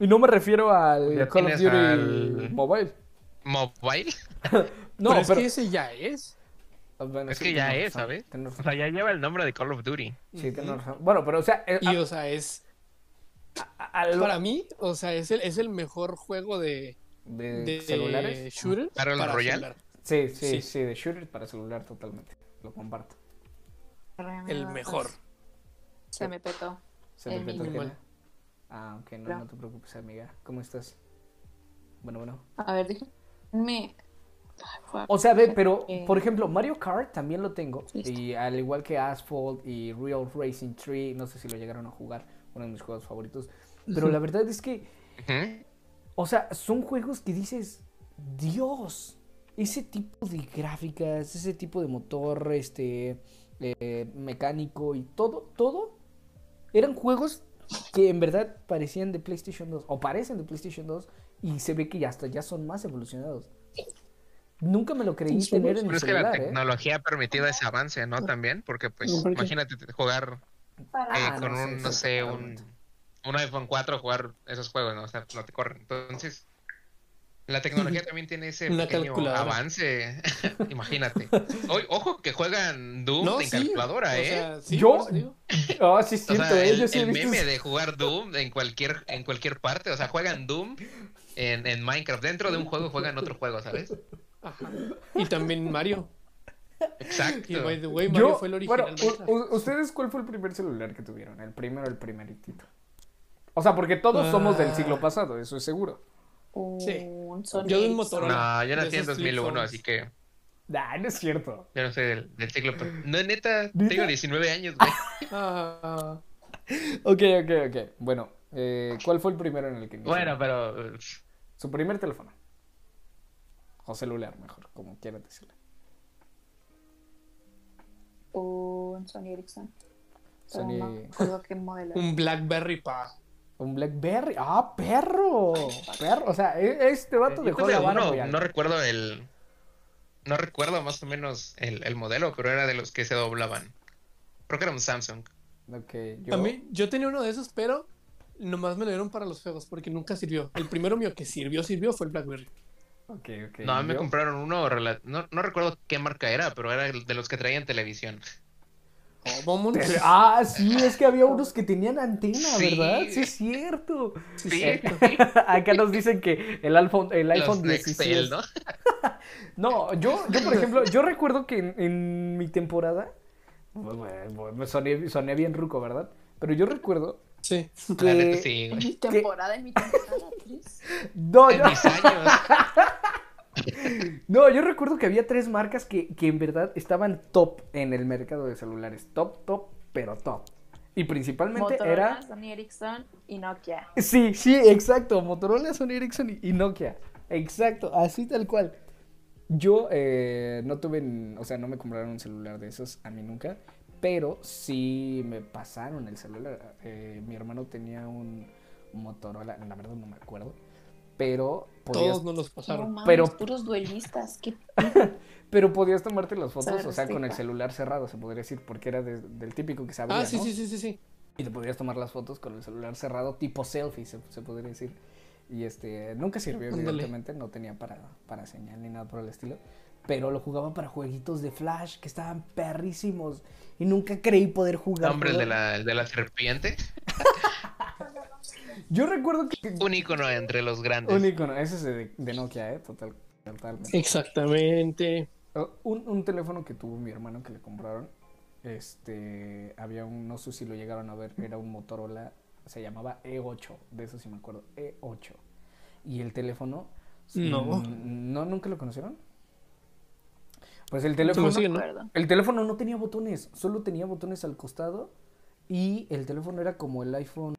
Y no me refiero al Ya Call of Duty al- Mobile. Mobile, No, pero es pero... que ese ya es. Ah, bueno, es sí, que ya es, razón, ¿sabes? O sea, ya lleva el nombre de Call of Duty. Sí, tienes razón. Bueno, pero o sea, eh, Y a- o sea, es a- a lo- para mí, o sea, es el, es el mejor juego de, de, de celulares. shooter ¿Battle para Royale? celular. Sí, sí, sí, Sí. de shooter para celular totalmente. Lo comparto. El mejor. Se me petó. ¿Se me El petó que? Ah, ok, no, no te preocupes, amiga. ¿Cómo estás? Bueno, bueno. A ver, déjame. O sea, ve, pero Eh, por ejemplo, Mario Kart también lo tengo. Listo. Y al igual que Asphalt y Real Racing 3, no sé si lo llegaron a jugar, uno de mis juegos favoritos. Pero la verdad es que. O sea, son juegos que dices, Dios. ese tipo de gráficas, ese tipo de motor, este, eh, mecánico y todo, todo, eran juegos que en verdad parecían de PlayStation 2, o parecen de PlayStation 2, y se ve que ya hasta ya son más evolucionados. Nunca me lo creí Sí, tener en Pero mi es que la celular, ¿eh? tecnología ha permitido ese avance, ¿no? También, porque pues imagínate jugar eh, Ah, con no sé, un, sí, no sé, un. Un iPhone 4 jugar esos juegos, ¿no? O sea, no te corren. Entonces, la tecnología también tiene ese Una pequeño avance. Imagínate. Hoy, ojo que juegan Doom No, en sí, calculadora, o ¿eh? sea, sí, Yo-. Ah, sí, es O cierto, sea, ¿eh? el, Yo sí he el visto meme de jugar Doom en cualquier, en cualquier parte, o sea, juegan Doom en, en Minecraft. Dentro de un juego juegan otro juego, ¿sabes? Ajá. Y también Mario. Exacto. Y by the way, Mario Yo, fue el original. bueno, ¿ustedes cuál fue el primer celular que tuvieron? El primero, el primeritito. O sea, porque todos somos del Ah. siglo pasado, eso es seguro. Sí. Un Sony Yo de un. Motorola. No, yo nací en esos 2001, flip así que Nah, no es cierto. yo no soy del, del siglo. pa- No, neta, ¿Neta? tengo 19 años, güey. Ah, Ok, ok, ok. Bueno, eh, ¿cuál fue el primero en el que inició? Bueno, pero. Su primer teléfono. O celular, mejor, como quieran decirle. Un Sony Ericsson. Sony- No qué modelo. un Blackberry pa. Un Blackberry. ¡Ah, perro! Perro. O sea, e- este vato Yo dejó vara uno, no recuerdo el. No recuerdo más o menos el, el modelo, pero era de los que se doblaban. Creo que era un Samsung. Ok, yo... A mí, yo tenía uno de esos, pero nomás me lo dieron para los juegos porque nunca sirvió. El primero mío que sirvió, sirvió fue el Blackberry. Ok, ok. no, a mí me compraron uno, no, no recuerdo qué marca era, pero era de los que traían televisión. Oh, vámonos. Pero- Ah, sí, es que había unos que tenían antena, Sí. ¿verdad? Sí, es cierto. Sí, Sí. cierto. Acá nos dicen que el iPhone, el iPhone Los 16. Nextel, ¿no? No, yo, yo por ejemplo, yo recuerdo que en, en mi temporada, bueno, me soné, soné bien ruco, ¿verdad? Pero yo recuerdo Sí. Que... sí, En güey. mi temporada, en mi temporada, Tris. No, En yo, mis años. No, yo recuerdo que había tres marcas que, que en verdad estaban top en el mercado de celulares. Top, top, pero top. Y principalmente Motorola, era... Sony Ericsson y Nokia. Sí, sí, exacto. Motorola, Sony Ericsson y, Nokia. Exacto, así tal cual. Yo eh, no tuve, o sea, no me compraron un celular de esos a mí nunca, pero sí me pasaron el celular. Eh, mi hermano tenía un Motorola, la verdad no me acuerdo, pero podías, Todos nos los No pasaron. mames, Pero- puros duelistas. ¿Qué pero podías tomarte las fotos, Saber o sea, con el celular cerrado, se podría decir, porque era de- del típico que sabía, Ah, sí, ¿no? sí, sí, sí, sí. Y te podrías tomar las fotos con el celular cerrado, tipo selfie, se, se podría decir. Y este, nunca sirvió, Ándale. evidentemente, no tenía para, para señal ni nada por el estilo. Pero lo jugaba para jueguitos de Flash que estaban perrísimos. Y nunca creí poder jugar. Hombre, el de la, el de la serpiente. Yo recuerdo que. Un icono entre los grandes. Un icono, ese es de, de Nokia, ¿eh? Total, totalmente. Exactamente. Oh, Un, un teléfono que tuvo mi hermano que le compraron. Este. Había un. No sé si lo llegaron a ver. Era un Motorola. Se llamaba E8. De eso sí me acuerdo. E8. Y el teléfono. No. ¿No? ¿Nunca lo conocieron? Pues el teléfono. me ¿no? El teléfono no tenía botones. Solo tenía botones al costado. Y el teléfono era como el iPhone.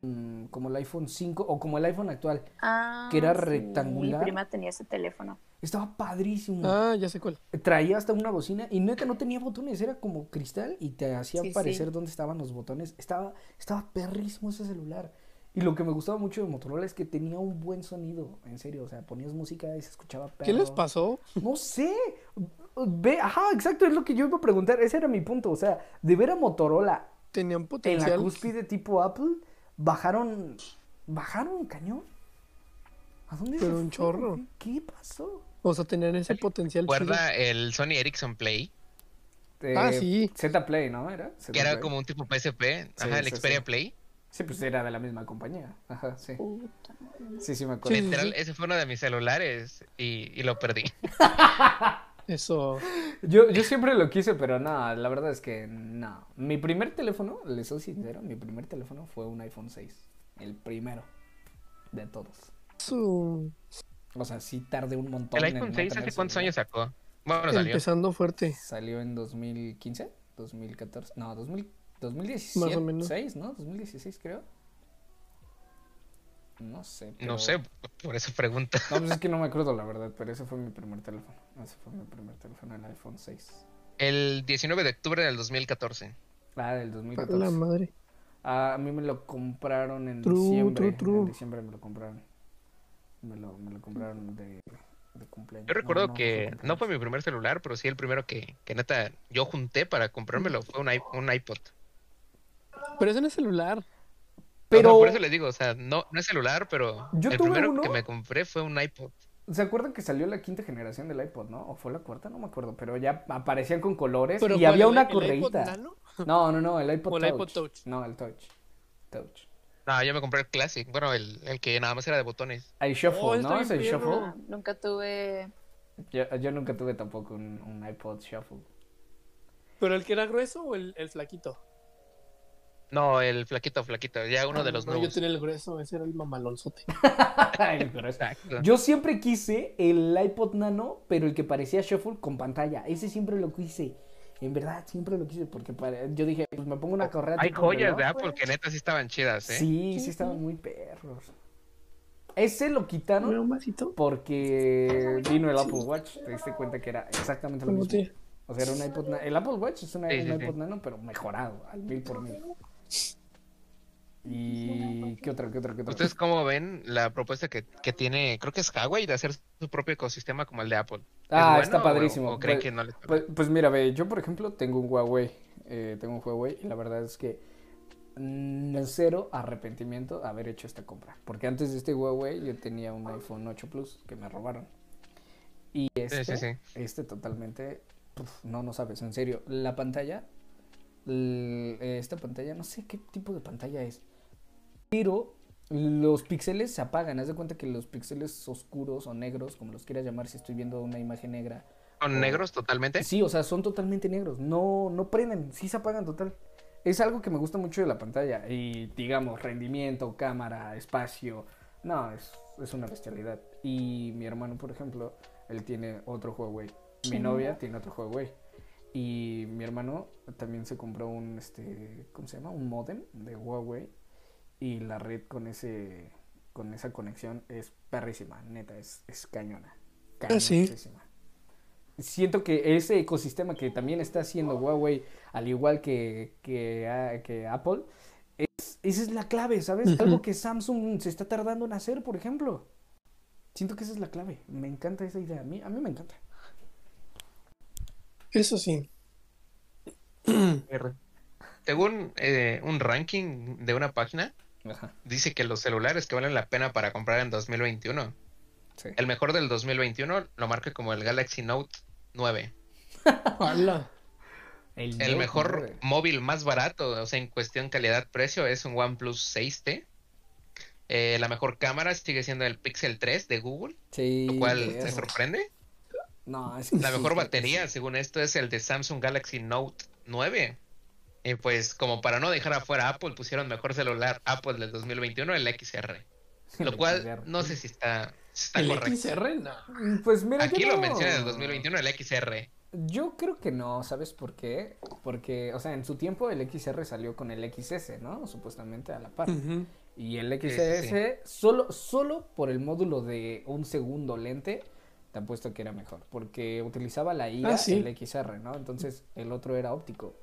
Como el iPhone 5. O como el iPhone actual. Ah, que era sí, rectangular. Mi prima tenía ese teléfono. Estaba padrísimo. Ah, ya sé cuál. Traía hasta una bocina y neta no tenía botones, era como cristal y te hacía Sí, aparecer sí. dónde estaban los botones. Estaba, estaba perrísimo ese celular. Y lo que me gustaba mucho de Motorola es que tenía un buen sonido, en serio, o sea, ponías música y se escuchaba perro. ¿Qué les pasó? No sé. Ve, ajá, exacto, es lo que yo iba a preguntar, ese era mi punto, o sea, de ver a Motorola Tenían en la potencial. cúspide tipo Apple, bajaron bajaron cañón. ¿A dónde se Pero un fueron? chorro. ¿Qué, pasó? O sea, tenían ese potencial. chido. ¿Recuerda el Sony Ericsson Play? Ah, sí. Z Play, ¿no? Era. Z Que era Play. como un tipo PSP. Sí, Ajá, el sí, Xperia sí. Play. Sí, pues era de la misma compañía. Ajá, sí. Puta. Sí, sí me acuerdo. Literal, sí. ese fue uno de mis celulares y, y lo perdí. Eso. Yo, yo siempre lo quise, pero no, la verdad es que no. Mi primer teléfono, les soy sincero, mi primer teléfono fue un iPhone 6. El primero de todos. Su... O sea, sí tardé un montón. ¿El en iPhone no 6 tener hace cuántos años sacó? Bueno, salió. Empezando fuerte. Salió en 2015, 2014, no, 2000, 2017, Más o menos. 6, ¿no? 2016 creo. No sé. No sé, por eso pregunta. No, pues es que no me acuerdo la verdad, pero ese fue mi primer teléfono. Ese fue mi primer teléfono, el iPhone 6. El 19 de octubre del 2014. Ah, del A 2014. la madre. Ah, a mí me lo compraron en True, diciembre. true, true. En diciembre me lo compraron. Me lo, me lo compraron de, de cumpleaños. Yo recuerdo No, no, que no fue mi primer celular, pero sí el primero que, que neta yo junté para comprármelo fue un, un iPod. Pero eso no es celular. Pero, O sea, por eso les digo, o sea, no, no es celular, pero Yo el tuve primero uno. que me compré fue un iPod. ¿se acuerdan que salió la quinta generación del iPod, no? ¿O fue la cuarta? No me acuerdo, pero ya aparecían con colores Pero y ¿cuál, había el- una el iPod correíta. Nano? No, no, no, el iPod ¿O el Touch. iPod Touch? No, el Touch. Touch. No, yo me compré el Classic, bueno, el, el que nada más era de botones. El Shuffle, Oh, ¿no? Es el. Shuffle. No, nunca tuve. Yo, yo nunca tuve tampoco un, un iPod Shuffle. ¿Pero el que era grueso o el, el flaquito? No, el flaquito, flaquito, ya uno de los no, yo tenía el grueso, ese era el mamalonzote. El grueso. Yo siempre quise el iPod Nano, pero el que parecía Shuffle con pantalla. Ese siempre lo quise. En verdad, siempre lo quise porque yo dije, pues me pongo una correa. Hay joyas reloj, de güey. Apple que neta sí estaban chidas, ¿eh? Sí, sí estaban muy perros. Ese lo quitaron porque vino el Apple Watch. Te diste cuenta que era exactamente lo ¿Cómo mismo. O sea, era un iPod Nano. El Apple Watch es una- Sí, un iPod Nano, pero mejorado, al mil por mil. ¿Y qué otra, qué otra, qué otra? ¿Ustedes cómo ven la propuesta que, que tiene, creo que es Huawei, de hacer su propio ecosistema como el de Apple? ¿Es Ah, bueno está padrísimo. ¿O, creen Pues- que no les Pues, pues mira, ve, yo por ejemplo tengo un Huawei, eh, tengo un Huawei y la verdad es que mm, cero arrepentimiento haber hecho esta compra, porque antes de este Huawei yo tenía un iPhone 8 Plus que me robaron y este, sí, sí. este totalmente, puf, no, no sabes, en serio, la pantalla, esta pantalla, no sé qué tipo de pantalla es, pero los píxeles se apagan, haz de cuenta que los píxeles oscuros o negros, como los quieras llamar, si estoy viendo una imagen negra, ¿Son o- negros totalmente? Sí, o sea, son totalmente negros. No, no prenden, sí se apagan total. Es algo que me gusta mucho de la pantalla. Y digamos, rendimiento, cámara, espacio. No, es, es una bestialidad. Y mi hermano, por ejemplo, él tiene otro Huawei. Mi novia tiene otro Huawei. Y mi hermano también se compró un, este, ¿cómo se llama? Un modem de Huawei. Y la red con ese, con esa conexión es perrísima, neta, es, es cañona. Ah, sí. Siento que ese ecosistema que también está haciendo Huawei, al igual que, que, ah, que Apple, es, esa es la clave, ¿sabes? Algo que Samsung se está tardando en hacer, por ejemplo. Siento que esa es la clave. Me encanta esa idea. A mí, a mí me encanta. Eso sí. Según eh, un ranking de una página, Ajá. dice que los celulares que valen la pena para comprar en 2021, Sí. el mejor del 2021 lo marca como el Galaxy Note 9. Hola. El mejor 9. móvil más barato, o sea, en cuestión calidad-precio, es un OnePlus 6T. Eh, la mejor cámara sigue siendo el Pixel 3 de Google, Sí, lo cual me sorprende. No, es que La sí, mejor sí, batería, sí. según esto, es el de Samsung Galaxy Note 9. Y pues, como para no dejar afuera a Apple, pusieron mejor celular Apple del 2021, el XR. Lo El cual, XR. no sé si está, si está ¿El correcto. XR? No. Pues mira, Aquí lo no- menciona en el 2021, el XR. Yo creo que no, ¿sabes por qué? Porque, o sea, en su tiempo el XR salió con el XS, ¿no? Supuestamente a la par. Y el sí, XS, solo, solo por el módulo de un segundo lente, te apuesto que era mejor. Porque utilizaba la IA, Ah, sí. el XR, ¿no? Entonces el otro era óptico.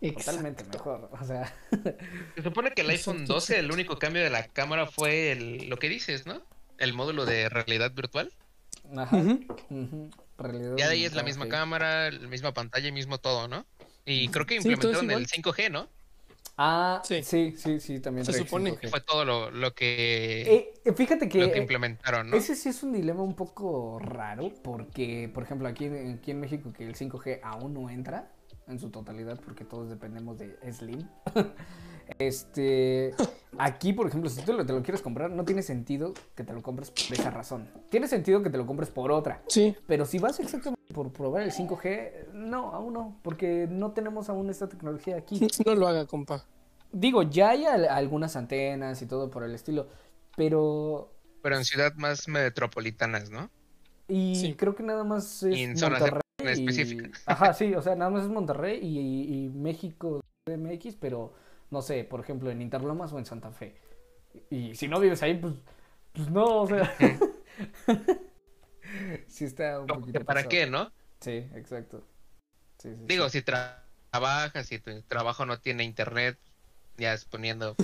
Totalmente mejor. O sea, Se supone que el iPhone Exacto, 12, el único cambio de la cámara fue el, lo que dices, ¿no? El módulo de realidad virtual. ajá. Realidad Ya de ahí es la misma cámara, la misma pantalla y mismo todo, ¿no? Y creo que implementaron el 5G, ¿no? Ah, Sí. sí, sí, sí, también. Se supone. 5G. Fue todo lo, lo que, Eh, eh, fíjate que, lo que eh, implementaron, ¿no? Ese sí es un dilema un poco raro porque, por ejemplo, aquí, aquí en México que el 5G aún no entra en su totalidad porque todos dependemos de Slim. este, aquí, por ejemplo, si tú lo- te lo quieres comprar, no tiene sentido que te lo compres por esa razón. Tiene sentido que te lo compres por otra. Sí. Pero si vas exactamente por probar el 5G, no, aún no, porque no tenemos aún esta tecnología aquí. No lo haga, compa. Digo, ya hay al- algunas antenas y todo por el estilo, pero Pero en ciudad más metropolitanas, ¿no? Y Sí. creo que nada más es Y en zonas Monterrey. En y- específica. Ajá, sí, o sea, nada más es Monterrey y, y- y México MX, pero no sé, por ejemplo, en Interlomas o en Santa Fe. Y si no vives ahí, pues, pues no, o sea. sí está un poquito ¿Para qué, no? Sí, exacto. Sí, sí, Digo, sí. si tra- trabajas, si tu trabajo no tiene internet, ya suponiendo,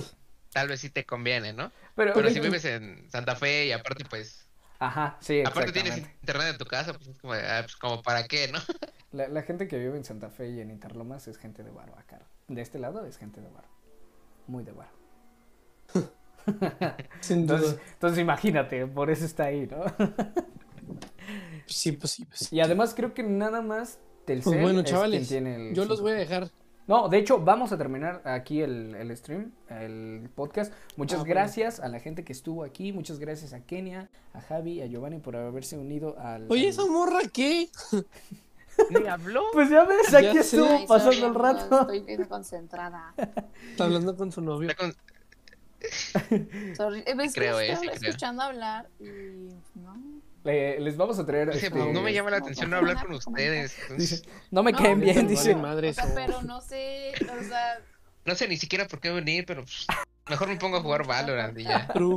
tal vez sí te conviene, ¿no? Pero, si hecho- vives en Santa Fe y aparte, pues, Ajá, sí, aparte tienes internet en tu casa, pues es como, ah, pues, como para qué, ¿no? La, la gente que vive en Santa Fe y en Interlomas es gente de barro acá. De este lado es gente de barro. Muy de duda. Entonces, entonces imagínate, por eso está ahí, ¿no? Sí, pues sí, pues sí. Y además creo que nada más Telcel Pues bueno, es chavales, quien tiene el Yo los 5G. voy a dejar. No, de hecho, vamos a terminar aquí el, el stream, el podcast. Muchas Ah, bueno. gracias a la gente que estuvo aquí. Muchas gracias a Kenia, a Javi, a Giovanni por haberse unido al. Oye, al- esa morra, ¿qué? Ni habló. Pues ya ves, Ya aquí sé. estuvo Ay, pasando sorry, el no, rato. Estoy bien concentrada. Está hablando con su novio. Está con- Sorry. Eh, que creo, eh, estaba sí creo. escuchando hablar y no. Le- les vamos a traer. Dije, este, pues no me llama la no, atención no, hablar no, con no, ustedes. entonces, Dice, no me No, caen bien, vale dice. madre o sea, eso. pero no sé, o sea, no sé ni siquiera por qué venir, pero pues, mejor me pongo a jugar Valorant y ya. True.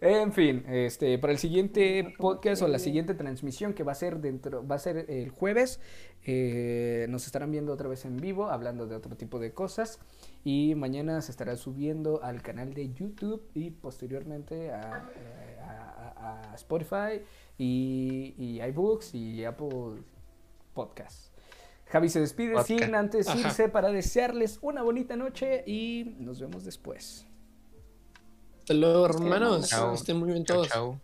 En fin, este, para el siguiente podcast o la siguiente transmisión que va a ser dentro, va a ser el jueves, eh, nos estarán viendo otra vez en vivo, hablando de otro tipo de cosas. Y mañana se estará subiendo al canal de YouTube y posteriormente a, eh, a- a- a Spotify y, y iBooks y Apple Podcasts. Javi se despide Podcast. sin antes Ajá. irse para desearles una bonita noche y nos vemos después. Hasta luego, hermanos. Chao. Estén muy bien todos. chao.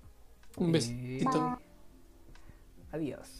Un besito. Adiós.